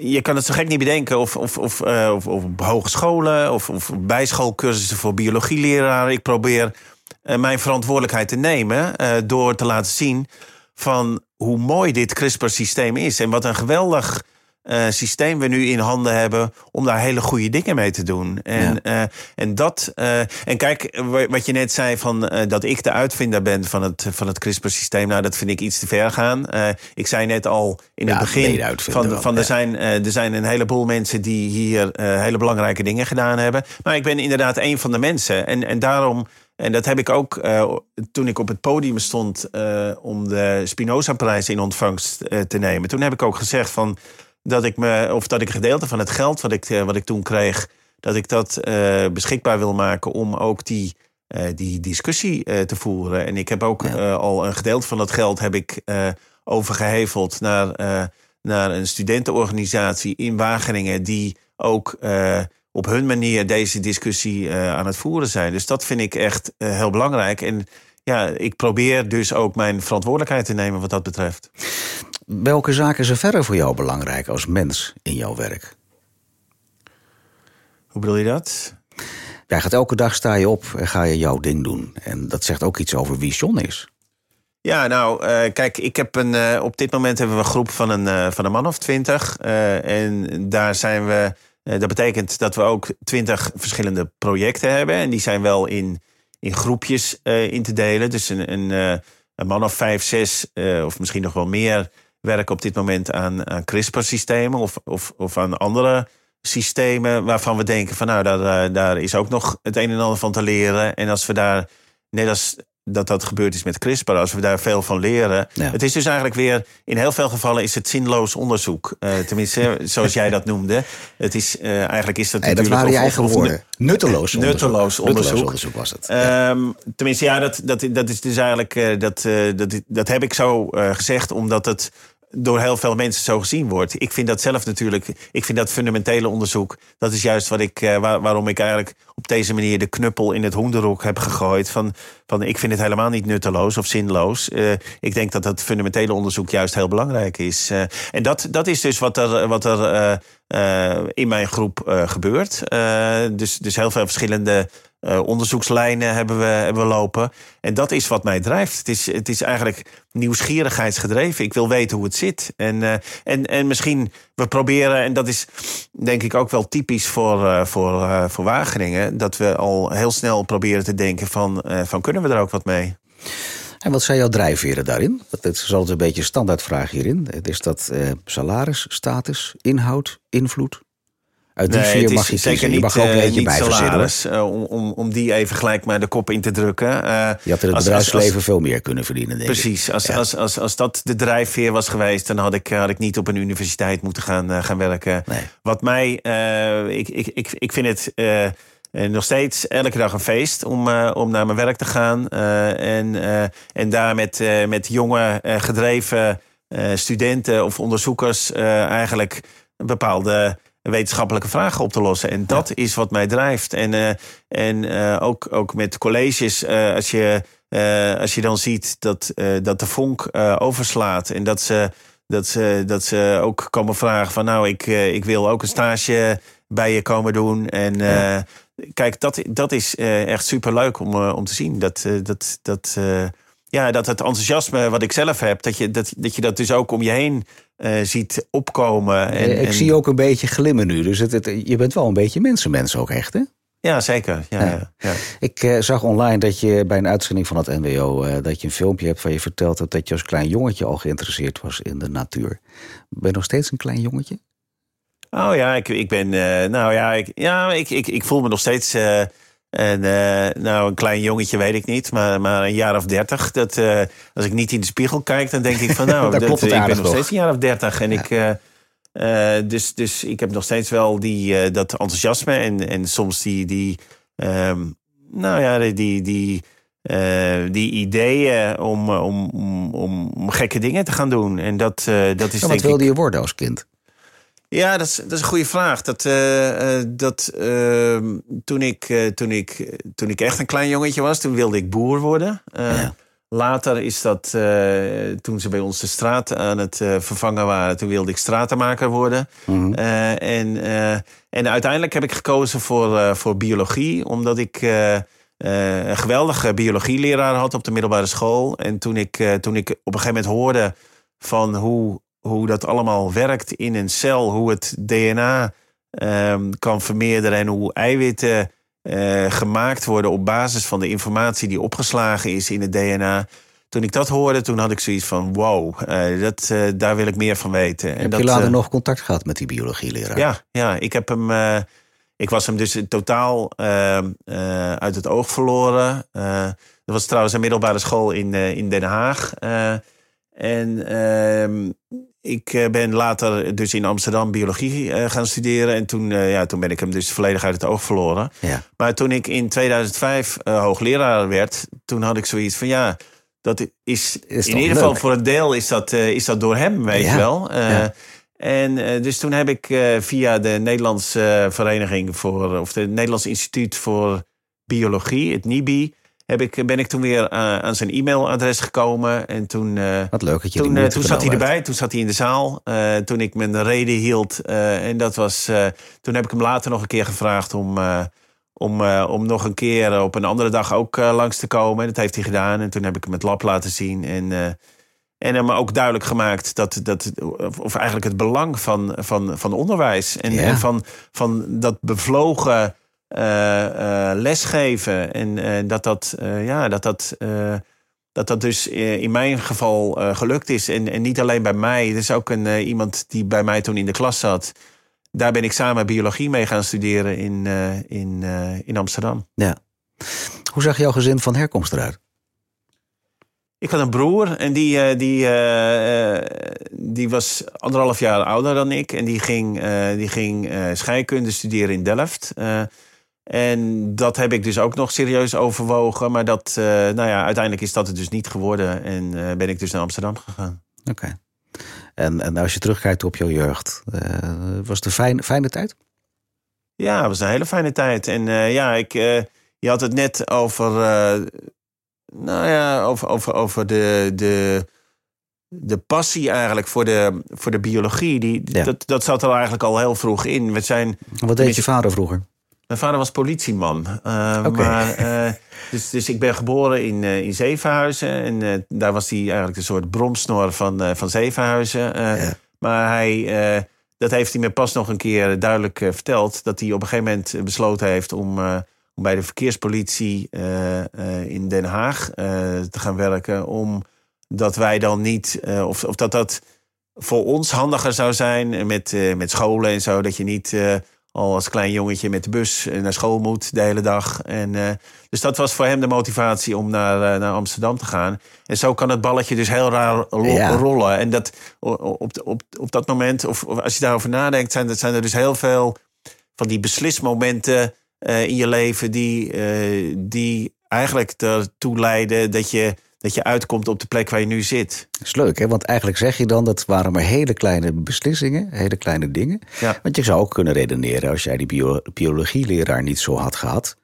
Je kan het zo gek niet bedenken. Of, of, of, of, of op hogescholen of, of bijschoolcursussen voor biologieleraren. Ik probeer mijn verantwoordelijkheid te nemen door te laten zien van hoe mooi dit CRISPR-systeem is. En wat een geweldig uh, systeem we nu in handen hebben om daar hele goede dingen mee te doen. En, ja. uh, en dat. Uh, en kijk, wat je net zei van dat ik de uitvinder ben van het, van het CRISPR-systeem. Nou, dat vind ik iets te ver gaan. ik zei net al in ja, het begin van, van er, zijn, er zijn een heleboel mensen die hier hele belangrijke dingen gedaan hebben. Maar ik ben inderdaad een van de mensen. En, en daarom. En dat heb ik ook uh, toen ik op het podium stond uh, om de Spinoza-prijs in ontvangst uh, te nemen. Toen heb ik ook gezegd van dat ik me, of dat ik gedeelte van het geld wat ik, eh, wat ik toen kreeg, dat ik dat uh, beschikbaar wil maken om ook die, uh, die discussie uh, te voeren. En ik heb ook ja. al een gedeelte van dat geld heb ik overgeheveld naar, naar een studentenorganisatie in Wageningen, die ook op hun manier deze discussie aan het voeren zijn. Dus dat vind ik echt heel belangrijk. En ja, ik probeer dus ook mijn verantwoordelijkheid te nemen wat dat betreft. Welke zaken zijn verder voor jou belangrijk als mens in jouw werk? Hoe bedoel je dat? Jij gaat elke dag sta je op en ga je jouw ding doen. En dat zegt ook iets over wie John is. Ja, nou, uh, kijk, ik heb een, uh, op dit moment hebben we een groep van een, uh, van een man of twintig. en daar zijn we. dat betekent dat we ook twintig verschillende projecten hebben. En die zijn wel in, in groepjes in te delen. Dus een, een, een man of vijf, zes, of misschien nog wel meer werken op dit moment aan, CRISPR-systemen of, of, of aan andere systemen waarvan we denken van nou, daar, daar is ook nog het een en ander van te leren. En als we daar, net als dat dat gebeurd is met CRISPR, als we daar veel van leren. Het is dus eigenlijk weer, in heel veel gevallen is het zinloos onderzoek. Uh, tenminste, zoals jij dat noemde. Het is, uh, eigenlijk is dat hey, Dat waren je eigen woorden. Nutteloos onderzoek. Nutteloos onderzoek. Nutteloos onderzoek was het. Um, tenminste, ja, dat, dat, dat is dus eigenlijk, uh, dat, dat, dat heb ik zo gezegd, omdat het door heel veel mensen zo gezien wordt. Ik vind dat zelf natuurlijk, ik vind dat fundamentele onderzoek, dat is juist wat ik, waar, waarom ik eigenlijk op deze manier de knuppel in het hoenderhok heb gegooid. Van, van ik vind het helemaal niet nutteloos of zinloos. Uh, ik denk dat dat fundamentele onderzoek juist heel belangrijk is. Uh, en dat, dat is dus wat er, wat er in mijn groep gebeurt. dus, dus heel veel verschillende uh, onderzoekslijnen hebben we, hebben we lopen. En dat is wat mij drijft. Het is, het is eigenlijk nieuwsgierigheidsgedreven. Ik wil weten hoe het zit. En, uh, en, en misschien we proberen, en dat is denk ik ook wel typisch voor, uh, voor, voor Wageningen, dat we al heel snel proberen te denken van, van kunnen we er ook wat mee? En wat zijn jouw drijfveren daarin? Dat is altijd een beetje een standaardvraag hierin. Is dat salaris, status, inhoud, invloed? Uit die nee, mag je zeker niet, je mag ook een beetje bij salaris, uh, om, om, om die even gelijk maar de kop in te drukken. Uh, je had in het als, bedrijfsleven als, veel meer kunnen verdienen, denk precies, ik. Als, ja. als, als, als dat de drijfveer was geweest... dan had ik, had ik niet op een universiteit moeten gaan, gaan werken. Nee. Wat mij... ik, ik, ik, ik vind het... nog steeds elke dag een feest om, om naar mijn werk te gaan. en, en daar met, met jonge, gedreven studenten of onderzoekers eigenlijk een bepaalde wetenschappelijke vragen op te lossen. En dat is wat mij drijft. En, uh, en uh, ook, ook met colleges, uh, als, je, als je dan ziet dat, dat de vonk overslaat en dat ze, dat, ze, dat ze ook komen vragen van nou, ik, ik wil ook een stage bij je komen doen. En ja. kijk, dat, dat is echt super leuk om, om te zien. Dat, dat, dat, ja, dat het enthousiasme wat ik zelf heb, dat je dat, dat, je dat dus ook om je heen uh, ziet opkomen. En, ik zie ook een beetje glimmen nu. Dus het, het, je bent wel een beetje mensenmens ook echt, hè? Ja, zeker. Ja, ja. ja. Ik uh, zag online dat je bij een uitzending van het NWO... Uh, dat je een filmpje hebt waar je vertelt hebt... dat je als klein jongetje al geïnteresseerd was in de natuur. Ben je nog steeds een klein jongetje? Oh ja, ik, ik ben... nou ja, ik, ja ik, ik, ik voel me nog steeds en uh, nou, een klein jongetje weet ik niet, maar, maar een jaar of dertig. Dat, uh, als ik niet in de spiegel kijk, dan denk ik van nou, dat, ik ben nog steeds een jaar of dertig. En ik, uh, dus, dus ik heb nog steeds wel die, dat enthousiasme en, en soms die, die, um, nou ja, die, die, die ideeën om, om, om, om gekke dingen te gaan doen. En dat, dat is. Ja, wat wilde je worden als kind? Ja, dat is, dat is een goede vraag. Dat, uh, dat, uh, toen, ik, uh, toen, ik, toen ik echt een klein jongetje was, toen wilde ik boer worden. Ja. Later is dat, toen ze bij ons de straat aan het vervangen waren, toen wilde ik stratenmaker worden. Mm en, en uiteindelijk heb ik gekozen voor, voor biologie, omdat ik een geweldige biologieleraar had op de middelbare school. En toen ik, toen ik op een gegeven moment hoorde van hoe hoe dat allemaal werkt in een cel, hoe het DNA um, kan vermeerderen en hoe eiwitten uh, gemaakt worden op basis van de informatie die opgeslagen is in het DNA. Toen ik dat hoorde, toen had ik zoiets van: wow, uh, dat, uh, daar wil ik meer van weten. Heb en je later nog contact gehad met die biologieleraar? Ja, ja ik heb hem. ik was hem dus totaal ehm, uit het oog verloren. dat was trouwens een middelbare school in, in Den Haag. en ehm, ik eh, ben later dus in Amsterdam biologie eh, gaan studeren. En toen, eh, ja, toen ben ik hem dus volledig uit het oog verloren. Ja. Maar toen ik in 2005 hoogleraar werd, toen had ik zoiets van ja, dat is, in ieder geval voor een deel is dat, is dat door hem, weet je wel. Ja. En dus toen heb ik via de Nederlandse Vereniging voor, of het Nederlands Instituut voor Biologie, het NIBI, heb ik, ben ik toen weer uh, aan zijn e-mailadres gekomen. En toen, uh, Wat leuk dat je toen, uh, toen zat hij erbij, toen zat hij in de zaal. toen ik mijn reden hield. en dat was. toen heb ik hem later nog een keer gevraagd om. om, om nog een keer op een andere dag ook langs te komen. Dat heeft hij gedaan. En toen heb ik hem het lab laten zien. En, en hem ook duidelijk gemaakt dat, dat, of eigenlijk het belang van, van, van onderwijs. En, ja. en van, van dat bevlogen uh, lesgeven. En uh, dat dat, ja, dat, dat, dat dat dus in mijn geval gelukt is. En, en niet alleen bij mij. Er is ook een, iemand die bij mij toen in de klas zat. Daar ben ik samen biologie mee gaan studeren in, in, in Amsterdam. Ja. Hoe zag jouw gezin van herkomst eruit? Ik had een broer en die, die, die was anderhalf jaar ouder dan ik. En die ging, die ging scheikunde studeren in Delft. En dat heb ik dus ook nog serieus overwogen. Maar dat, uh, nou ja, uiteindelijk is dat het dus niet geworden. En uh, ben ik dus naar Amsterdam gegaan. Oké. En, en als je terugkijkt op jouw jeugd, uh, was het een fijn, fijne tijd? Ja, het was een hele fijne tijd. En ja, ik, je had het net over, nou ja, over, over, over de, de de passie eigenlijk voor de, voor de biologie, die, dat, dat zat er eigenlijk al heel vroeg in. We zijn, Wat deed je vader vroeger? Mijn vader was politieman. Uh, maar, uh, dus, dus ik ben geboren in, uh, in Zevenhuizen. En daar was hij eigenlijk een soort bromsnor van, van Zevenhuizen. Ja. Maar hij, dat heeft hij me pas nog een keer duidelijk verteld. Dat hij op een gegeven moment besloten heeft om, om bij de verkeerspolitie in Den Haag te gaan werken. Omdat wij dan niet, of, of dat dat voor ons handiger zou zijn met, met scholen en zo. Dat je niet al als klein jongetje met de bus naar school moet de hele dag. En, uh, dus dat was voor hem de motivatie om naar, uh, naar Amsterdam te gaan. En zo kan het balletje dus heel raar rollen. En dat, op, op, op dat moment, of, of, als je daarover nadenkt, zijn, zijn er dus heel veel van die beslismomenten uh, in je leven die, die eigenlijk ertoe leiden dat je dat je uitkomt op de plek waar je nu zit. Dat is leuk, hè? want eigenlijk zeg je dan dat waren maar hele kleine beslissingen, hele kleine dingen. Ja. Want je zou ook kunnen redeneren, als jij die bio biologieleraar niet zo had gehad,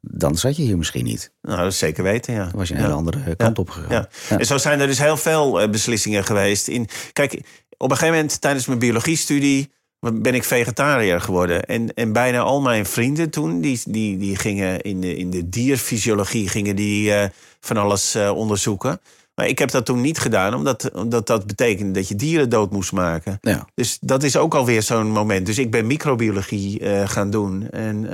dan zat je hier misschien niet. Nou, dat is zeker weten, ja. Dan was je een hele andere kant op gegaan. Ja. En zo zijn er dus heel veel eh, beslissingen geweest. In, kijk, op een gegeven moment tijdens mijn biologiestudie ben ik vegetariër geworden. En, en bijna al mijn vrienden toen, die, die, die gingen in de, in de dierfysiologie, gingen die uh, van alles uh, onderzoeken. Maar ik heb dat toen niet gedaan, omdat, omdat dat betekende dat je dieren dood moest maken. Ja. Dus dat is ook alweer zo'n moment. Dus ik ben microbiologie uh, gaan doen. En,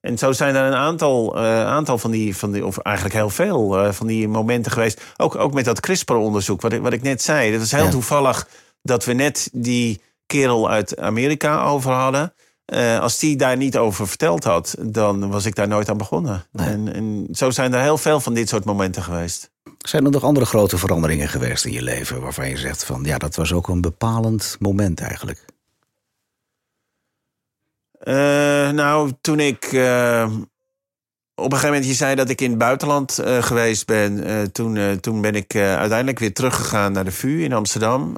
en zo zijn er een aantal, aantal van, die, van die, of eigenlijk heel veel van die momenten geweest. Ook, ook met dat CRISPR-onderzoek, wat ik, wat ik net zei. Dat is heel toevallig dat we net die kerel uit Amerika over hadden. Uh, als die daar niet over verteld had, dan was ik daar nooit aan begonnen. En, en, zo zijn er heel veel van dit soort momenten geweest. Zijn er nog andere grote veranderingen geweest in je leven waarvan je zegt van ja, dat was ook een bepalend moment eigenlijk? Uh, nou, toen ik uh, op een gegeven moment, je zei dat ik in het buitenland uh, geweest ben. Uh, toen, uh, toen ben ik uiteindelijk weer teruggegaan naar de VU in Amsterdam.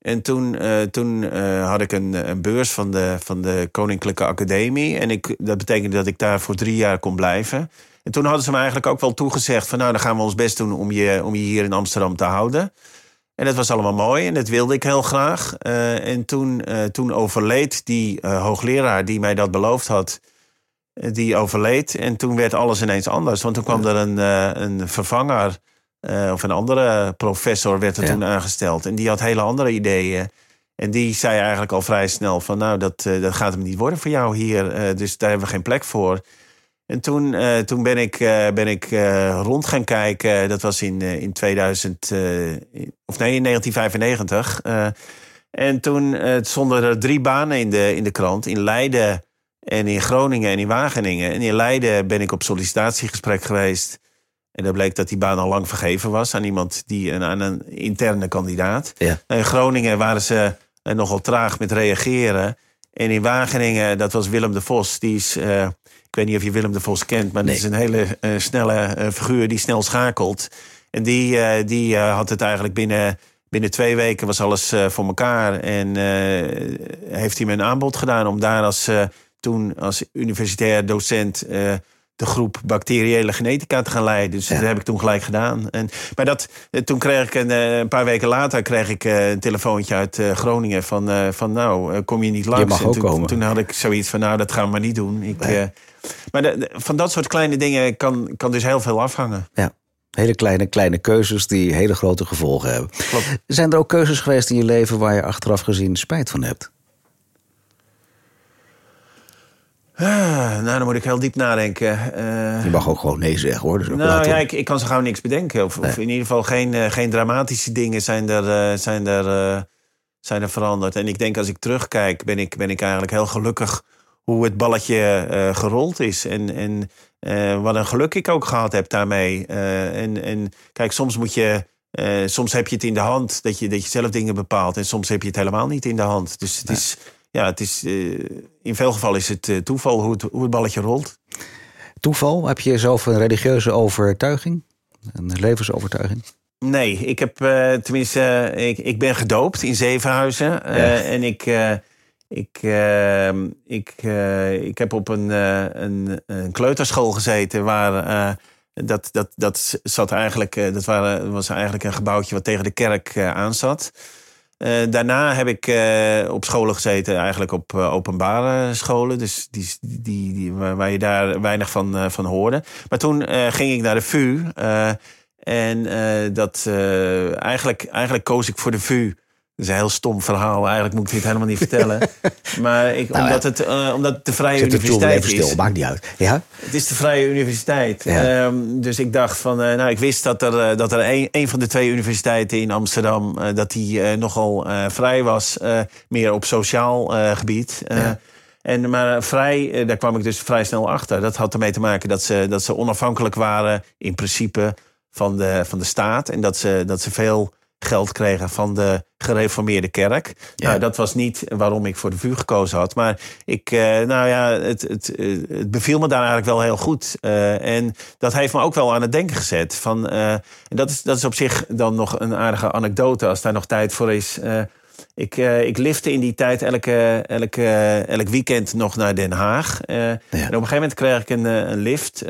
en toen, toen had ik een, een, beurs van de, van de Koninklijke Academie. En ik, dat betekende dat ik daar voor drie jaar kon blijven. En toen hadden ze me eigenlijk ook wel toegezegd: van nou, dan gaan we ons best doen om je, om je hier in Amsterdam te houden. En dat was allemaal mooi en dat wilde ik heel graag. en toen, toen overleed die hoogleraar die mij dat beloofd had die overleed. En toen werd alles ineens anders. Want toen kwam er een, uh, een vervanger uh, of een andere professor werd er toen aangesteld. En die had hele andere ideeën. En die zei eigenlijk al vrij snel van... nou, dat, uh, dat gaat hem niet worden voor jou hier. dus daar hebben we geen plek voor. En toen, toen ben ik, ben ik rond gaan kijken. Dat was in, in 2000... of nee, in 1995. en toen stonden er drie banen in de, in de krant. In Leiden en in Groningen en in Wageningen. En in Leiden ben ik op sollicitatiegesprek geweest. En daar bleek dat die baan al lang vergeven was aan iemand die aan een interne kandidaat. Ja. In Groningen waren ze eh, nogal traag met reageren. En in Wageningen, dat was Willem de Vos. Die is, uh, ik weet niet of je Willem de Vos kent, maar nee. dat is een hele uh, snelle uh, figuur die snel schakelt. En die, die had het eigenlijk binnen, binnen twee weken was alles voor elkaar. En heeft hij me een aanbod gedaan om daar als toen als universitair docent uh, de groep bacteriële genetica te gaan leiden. Dus dat heb ik toen gelijk gedaan. En, maar dat, eh, toen kreeg ik een, eh, een paar weken later kreeg ik een telefoontje uit Groningen van, van nou, kom je niet langs? Je mag ook toen, komen. toen had ik zoiets van nou, dat gaan we maar niet doen. Ik, nee. maar de, van dat soort kleine dingen kan, kan dus heel veel afhangen. Ja. Hele kleine, kleine keuzes die hele grote gevolgen hebben. Klopt. Zijn er ook keuzes geweest in je leven waar je achteraf gezien spijt van hebt? Nou, dan moet ik heel diep nadenken. Uh, je mag ook gewoon nee zeggen hoor. Dus nou ja, ik, ik, kan zo gauw niks bedenken. Of, of in ieder geval geen, uh, geen dramatische dingen zijn er, uh, zijn, er, zijn er veranderd. En ik denk als ik terugkijk, ben ik, ben ik eigenlijk heel gelukkig hoe het balletje gerold is. En, en wat een geluk ik ook gehad heb daarmee. en, en kijk, soms moet je. soms heb je het in de hand dat je, dat je zelf dingen bepaalt. En soms heb je het helemaal niet in de hand. Dus het is ja, het is, uh, in veel gevallen is het uh, toeval hoe het, hoe het balletje rolt. Toeval? Heb je zelf een religieuze overtuiging? Een levensovertuiging? Nee, ik heb uh, tenminste, ik, ik ben gedoopt in Zevenhuizen. En ik, ik, ik, ik heb op een, een, een kleuterschool gezeten waar dat, dat, dat, zat eigenlijk, dat waren, was eigenlijk een gebouwtje wat tegen de kerk aan zat. Daarna heb ik op scholen gezeten, eigenlijk op openbare scholen. Dus die, die, die, waar, je daar weinig van, van hoorde. Maar toen ging ik naar de VU. en dat, eigenlijk, eigenlijk koos ik voor de VU is een heel stom verhaal. Eigenlijk moet ik dit helemaal niet vertellen. maar ik, nou, omdat, het, uh, omdat het de Vrije Zet Universiteit even stil, maakt niet uit. Ja? Het is de Vrije Universiteit. Ja. Um, dus ik dacht van... Uh, nou, ik wist dat er, uh, dat er een, een van de twee universiteiten in Amsterdam... dat die nogal vrij was. meer op sociaal gebied. Ja. En, maar vrij, daar kwam ik dus vrij snel achter. Dat had ermee te maken dat ze, dat ze onafhankelijk waren... in principe van de, van de staat. En dat ze, dat ze veel geld kregen van de gereformeerde kerk. Ja. Nou, dat was niet waarom ik voor de vuur gekozen had. Maar ik, eh, nou ja, het, het, het beviel me daar eigenlijk wel heel goed. Uh, en dat heeft me ook wel aan het denken gezet. Van, uh, en dat, is, dat is op zich dan nog een aardige anekdote als daar nog tijd voor is. ik, ik lifte in die tijd elke, elke, elk weekend nog naar Den Haag. Ja. En op een gegeven moment kreeg ik een, een lift.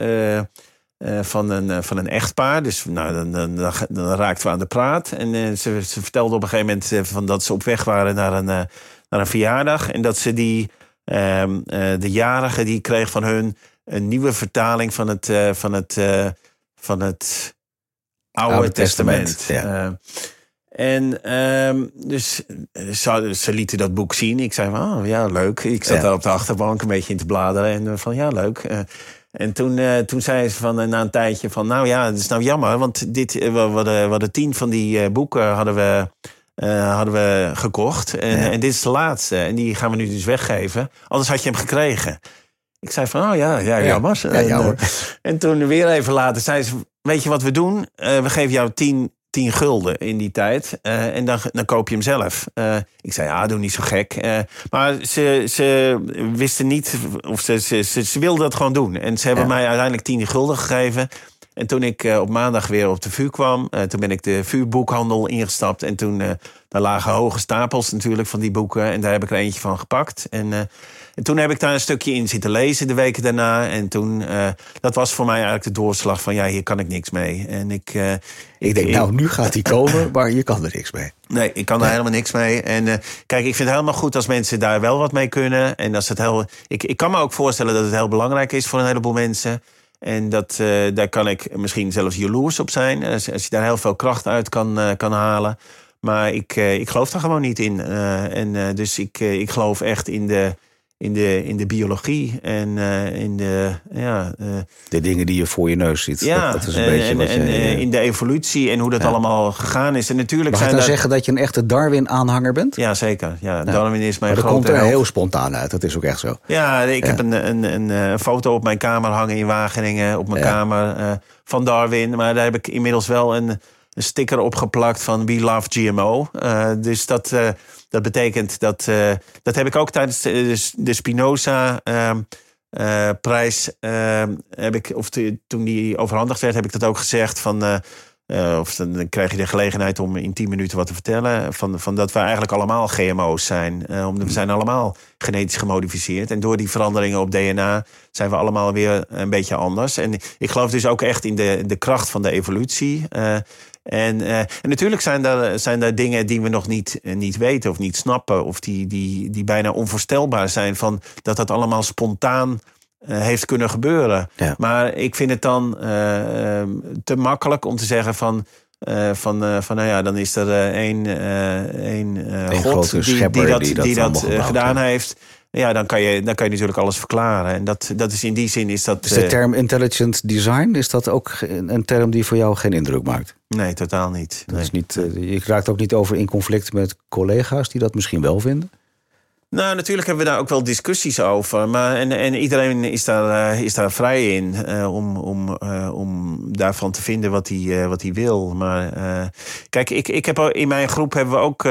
Uh, van, een, uh, van een echtpaar. Dus nou, dan, dan, dan, dan raakten we aan de praat. En uh, ze, ze vertelde op een gegeven moment van dat ze op weg waren naar een, naar een verjaardag. En dat ze die, ehm, de jarige, die kreeg van hun een nieuwe vertaling van het, van het, van het Oude, Oude Testament. Testament en um, dus ze, ze, lieten dat boek zien. Ik zei van, oh ja, leuk. Ik zat daar op de achterbank een beetje in te bladeren. En van, ja, leuk. En toen, uh, toen zei ze van, uh, na een tijdje van... nou ja, het is nou jammer, want dit, uh, we, hadden, we hadden tien van die boeken hadden we, hadden we gekocht. En, en, dit is de laatste. En die gaan we nu dus weggeven. Anders had je hem gekregen. Ik zei van, oh ja, ja jammer. Ja, jammer. En, en, toen weer even later zei ze... weet je wat we doen? we geven jou tien 10 gulden in die tijd. Uh, en dan, dan koop je hem zelf. Uh, ik zei, ja, doe niet zo gek. Uh, maar ze, ze wisten niet, of ze, ze, ze, ze wilden dat gewoon doen. En ze hebben ja. mij uiteindelijk 10 gulden gegeven. En toen ik op maandag weer op de vuur kwam, toen ben ik de vuurboekhandel ingestapt. En toen daar lagen hoge stapels natuurlijk van die boeken. En daar heb ik er eentje van gepakt. En en toen heb ik daar een stukje in zitten lezen de weken daarna. En toen, uh, dat was voor mij eigenlijk de doorslag van, ja, hier kan ik niks mee. En ik, uh, ik denk, nou, nu gaat hij komen, maar je kan er niks mee. Nee, ik kan er helemaal niks mee. En uh, kijk, ik vind het helemaal goed als mensen daar wel wat mee kunnen. En als het heel, ik, ik kan me ook voorstellen dat het heel belangrijk is voor een heleboel mensen. En dat, daar kan ik misschien zelfs jaloers op zijn. Als, als je daar heel veel kracht uit kan, kan halen. Maar ik, ik geloof daar gewoon niet in. en dus ik, ik geloof echt in de in de, in de biologie en uh, in de. Ja, uh, de dingen die je voor je neus ziet. Ja, dat, dat is een en, beetje en, wat en, je, in de evolutie en hoe dat ja. allemaal gegaan is. En natuurlijk Mag zijn ik nou zeggen dat je een echte Darwin-aanhanger bent? Ja, zeker. Ja, nou, Darwin is mijn maar grote dat komt er heel spontaan uit, dat is ook echt zo. Ja, ik heb een, een, een, een, foto op mijn kamer hangen in Wageningen, op mijn kamer uh, van Darwin. Maar daar heb ik inmiddels wel een, een sticker opgeplakt van We Love GMO. dus dat dat betekent dat, uh, dat heb ik ook tijdens de, de Spinoza. Uh, uh, prijs ehm, heb ik, of toen die overhandigd werd, heb ik dat ook gezegd van. Uh, of dan krijg je de gelegenheid om in 10 minuten wat te vertellen. Van, van dat we eigenlijk allemaal GMO's zijn. Omdat we zijn allemaal genetisch gemodificeerd. En door die veranderingen op DNA zijn we allemaal weer een beetje anders. En ik geloof dus ook echt in de, de kracht van de evolutie. Uh, en, uh, en natuurlijk zijn er, zijn er dingen die we nog niet, uh, niet weten of niet snappen. Of die, die, die bijna onvoorstelbaar zijn. Van dat dat allemaal spontaan uh, heeft kunnen gebeuren. Ja. Maar ik vind het dan te makkelijk om te zeggen van. van, van nou ja, dan is er één, één God die, die, dat, die dat, die dat gedaan heeft ja, dan kan, je, dan kan je natuurlijk alles verklaren. En dat, dat is in die zin is dat. De term intelligent design, is dat ook een term die voor jou geen indruk maakt? Nee, totaal niet. Dat is niet je raakt ook niet over in conflict met collega's die dat misschien wel vinden? Nou, natuurlijk hebben we daar ook wel discussies over. Maar, en, en iedereen is daar, uh, is daar vrij in uh, om, om, uh, om daarvan te vinden wat hij, wat hij wil. Maar kijk, ik, ik heb, in mijn groep hebben we ook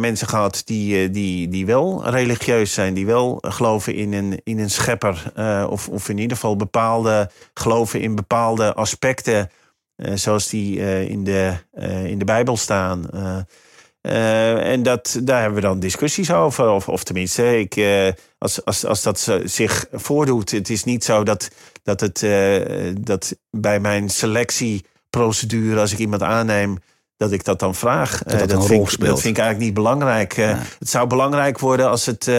mensen gehad die, die, die wel religieus zijn. Die wel geloven in een, in een schepper. of, of in ieder geval bepaalde geloven in bepaalde aspecten. zoals die in, de, in de Bijbel staan. En dat, daar hebben we dan discussies over. Of, of tenminste, ik, als, als, als dat zich voordoet. Het is niet zo dat, dat, het, dat bij mijn selectieprocedure, als ik iemand aanneem dat ik dat dan vraag. Dat, dat, dat, vind, dat vind ik eigenlijk niet belangrijk. Het zou belangrijk worden als het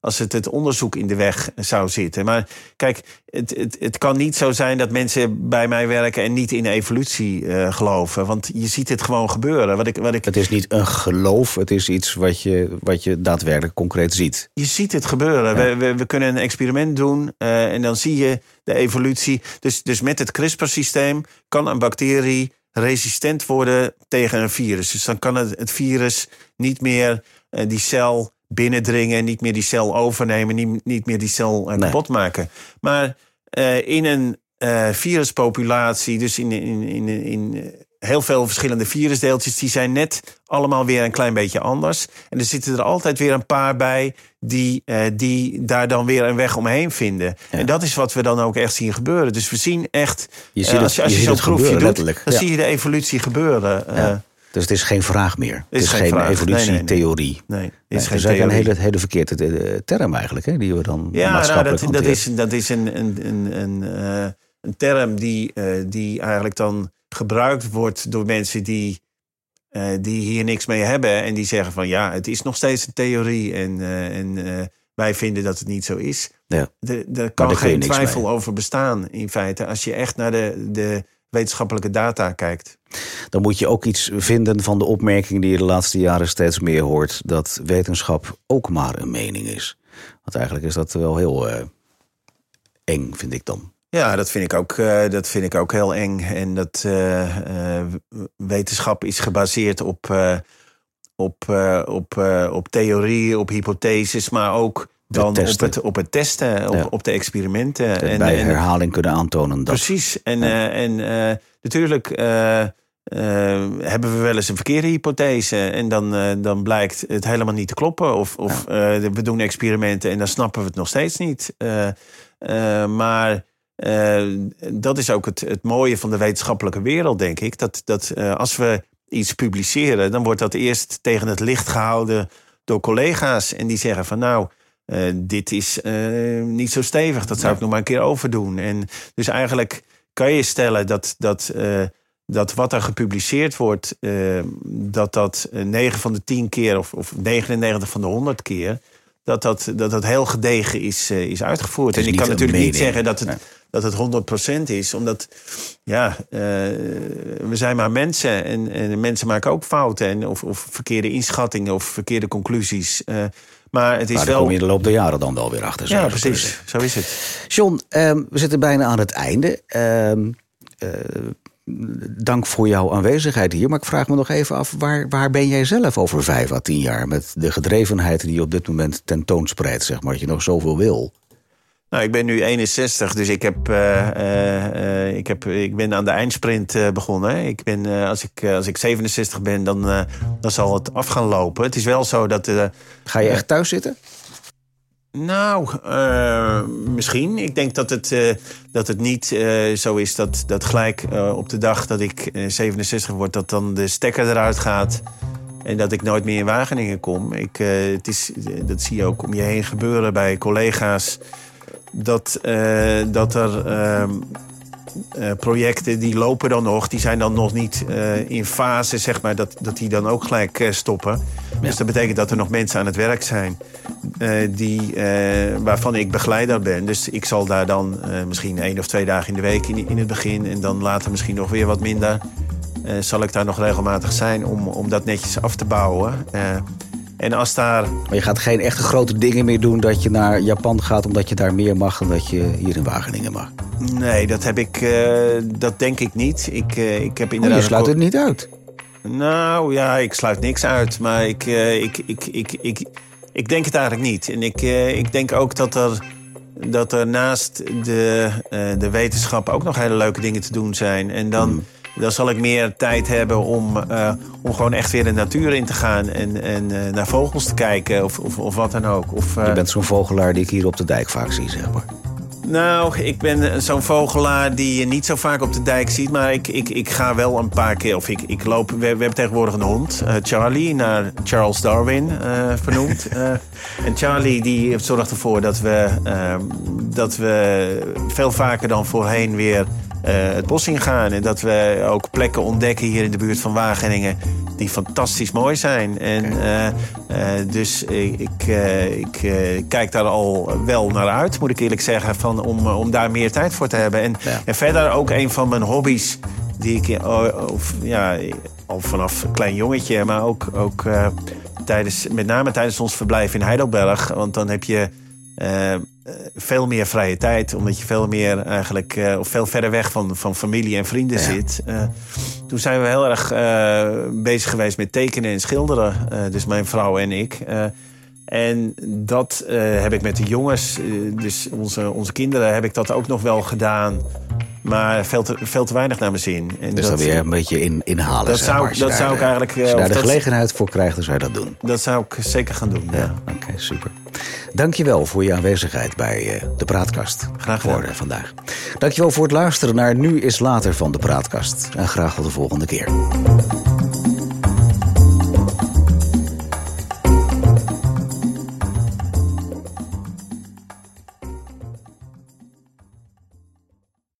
als het het onderzoek in de weg zou zitten. Maar kijk, het, het, het kan niet zo zijn dat mensen bij mij werken en niet in evolutie uh, geloven. Want je ziet het gewoon gebeuren. Wat ik, wat ik... Het is niet een geloof, het is iets wat je, wat je daadwerkelijk concreet ziet. Je ziet het gebeuren. We, we, we, kunnen een experiment doen uh, en dan zie je de evolutie. Dus, dus met het CRISPR-systeem kan een bacterie resistent worden tegen een virus. Dus dan kan het, het virus niet meer uh, die cel binnendringen, niet meer die cel overnemen, niet, niet meer die cel uh, kapot maken. Maar uh, in een uh, viruspopulatie, dus in, in, in, in heel veel verschillende virusdeeltjes, die zijn net allemaal weer een klein beetje anders. En er zitten er altijd weer een paar bij die, uh, die daar dan weer een weg omheen vinden. Ja. En dat is wat we dan ook echt zien gebeuren. Dus we zien echt, je ziet het, als je, als je, je zo'n proefje doet, dan ja. zie je de evolutie gebeuren. Ja. Dus het is geen vraag meer. Het, het is, geen, geen evolutietheorie. Nee, nee, nee. nee. is geen dat is een hele, hele verkeerde term eigenlijk, hè, die we dan ja, maatschappelijk nou, dat, dat, is, dat is een, een, een, een, uh, een term die, uh, die eigenlijk dan gebruikt wordt door mensen die, uh, die hier niks mee hebben. En die zeggen van ja, het is nog steeds een theorie en, en wij vinden dat het niet zo is. Ja. Er kan geen twijfel over bestaan in feite als je echt naar de, de wetenschappelijke data kijkt. Dan moet je ook iets vinden van de opmerking die je de laatste jaren steeds meer hoort: dat wetenschap ook maar een mening is. Want eigenlijk is dat wel heel uh, eng, vind ik dan. Ja, dat vind ik ook, uh, dat vind ik ook heel eng. En dat uh, wetenschap is gebaseerd op, op, op, op theorieën, op hypotheses, maar ook dan op het, op het testen, op, ja. op de experimenten. En, bij herhaling kunnen aantonen dat. Precies. En, ja. uh, en uh, natuurlijk uh, hebben we wel eens een verkeerde hypothese. En dan, dan blijkt het helemaal niet te kloppen. Of, of ja. we doen experimenten en dan snappen we het nog steeds niet. maar dat is ook het, het mooie van de wetenschappelijke wereld, denk ik. Dat, dat als we iets publiceren, dan wordt dat eerst tegen het licht gehouden door collega's. En die zeggen van nou uh, dit is uh, niet zo stevig. Dat zou ik nog maar een keer overdoen. En dus eigenlijk kan je stellen dat, dat, uh, dat wat er gepubliceerd wordt, dat dat 9 van de 10 keer of, of 99 van de 100 keer, dat dat, dat, dat heel gedegen is, is uitgevoerd. Is en ik kan natuurlijk mening. niet zeggen dat het. Nee. Dat het 100% is, omdat ja, we zijn maar mensen en, en, mensen maken ook fouten en, of, of verkeerde inschattingen of verkeerde conclusies. Maar het is maar wel. kom je de loop der jaren dan wel weer achter. Ja, precies. Zo is het. John, um, we zitten bijna aan het einde. Um, uh, dank voor jouw aanwezigheid hier. Maar ik vraag me nog even af, waar, waar ben jij zelf over vijf à tien jaar? Met de gedrevenheid die je op dit moment tentoonspreidt, zeg maar. Dat je nog zoveel wil. Nou, ik ben nu 61, dus ik, heb, uh, uh, ik, heb, ik ben aan de eindsprint uh, begonnen. Ik ben, als, ik, als ik 67 ben, dan, dan zal het af gaan lopen. Het is wel zo dat... Ga je echt thuis zitten? Nou, misschien. Ik denk dat het, dat het niet zo is dat, dat gelijk op de dag dat ik 67 word... dat dan de stekker eruit gaat... En dat ik nooit meer in Wageningen kom. Ik, het is, dat zie je ook om je heen gebeuren bij collega's dat, uh, dat er uh, uh, projecten die lopen dan nog, die zijn dan nog niet uh, in fase, zeg maar, dat, dat die dan ook gelijk stoppen. Ja. Dus dat betekent dat er nog mensen aan het werk zijn die, waarvan ik begeleider ben. Dus ik zal daar dan misschien één of twee dagen in de week in, in het begin en dan later misschien nog weer wat minder. zal ik daar nog regelmatig zijn om, om dat netjes af te bouwen. En als daar... Maar je gaat geen echte grote dingen meer doen dat je naar Japan gaat... omdat je daar meer mag dan dat je hier in Wageningen mag? Nee, dat heb ik... Uh, dat denk ik niet. Ik, uh, ik heb inderdaad... Oh, je sluit het niet uit? Nou ja, ik sluit niks uit. Maar ik, uh, ik, ik, ik, ik, ik denk het eigenlijk niet. En ik, ik denk ook dat er, dat er naast de, de wetenschap... ook nog hele leuke dingen te doen zijn. En dan... Hmm dan zal ik meer tijd hebben om, uh, om gewoon echt weer de natuur in te gaan en, en uh, naar vogels te kijken of, of, of wat dan ook. Of, uh... Je bent zo'n vogelaar die ik hier op de dijk vaak zie, zeg maar. Nou, ik ben zo'n vogelaar die je niet zo vaak op de dijk ziet. Maar ik, ik, ik ga wel een paar keer. Of ik, ik loop. We, we hebben tegenwoordig een hond, uh, Charlie, naar Charles Darwin uh, vernoemd. uh, en Charlie die zorgt ervoor dat we, dat we veel vaker dan voorheen weer het bos ingaan. En dat we ook plekken ontdekken hier in de buurt van Wageningen die fantastisch mooi zijn. En uh, uh, dus ik, ik kijk daar al wel naar uit, moet ik eerlijk zeggen, van, om, om daar meer tijd voor te hebben. En, ja. en verder ook een van mijn hobby's, die ik of, ja, al vanaf een klein jongetje, maar ook, ook tijdens, met name tijdens ons verblijf in Heidelberg. Want dan heb je veel meer vrije tijd. Omdat je veel meer eigenlijk, uh, of veel verder weg van, van familie en vrienden ja. zit. Uh, toen zijn we heel erg bezig geweest met tekenen en schilderen. dus mijn vrouw en ik. En dat heb ik met de jongens, dus onze, onze kinderen, heb ik dat ook nog wel gedaan. Maar veel te, veel te weinig naar mijn zin. En dus dat, dan weer een beetje in, inhalen. Dat, zou, dat daar, zou ik eigenlijk. Als je daar de gelegenheid voor krijgt, dan zou je dat doen. Dat zou ik zeker gaan doen. Ja, ja. oké, okay, super. Dankjewel voor je aanwezigheid bij de Praatkast. Graag gedaan. Voor, vandaag. Dankjewel voor het luisteren naar Nu is Later van de Praatkast. En graag tot de volgende keer.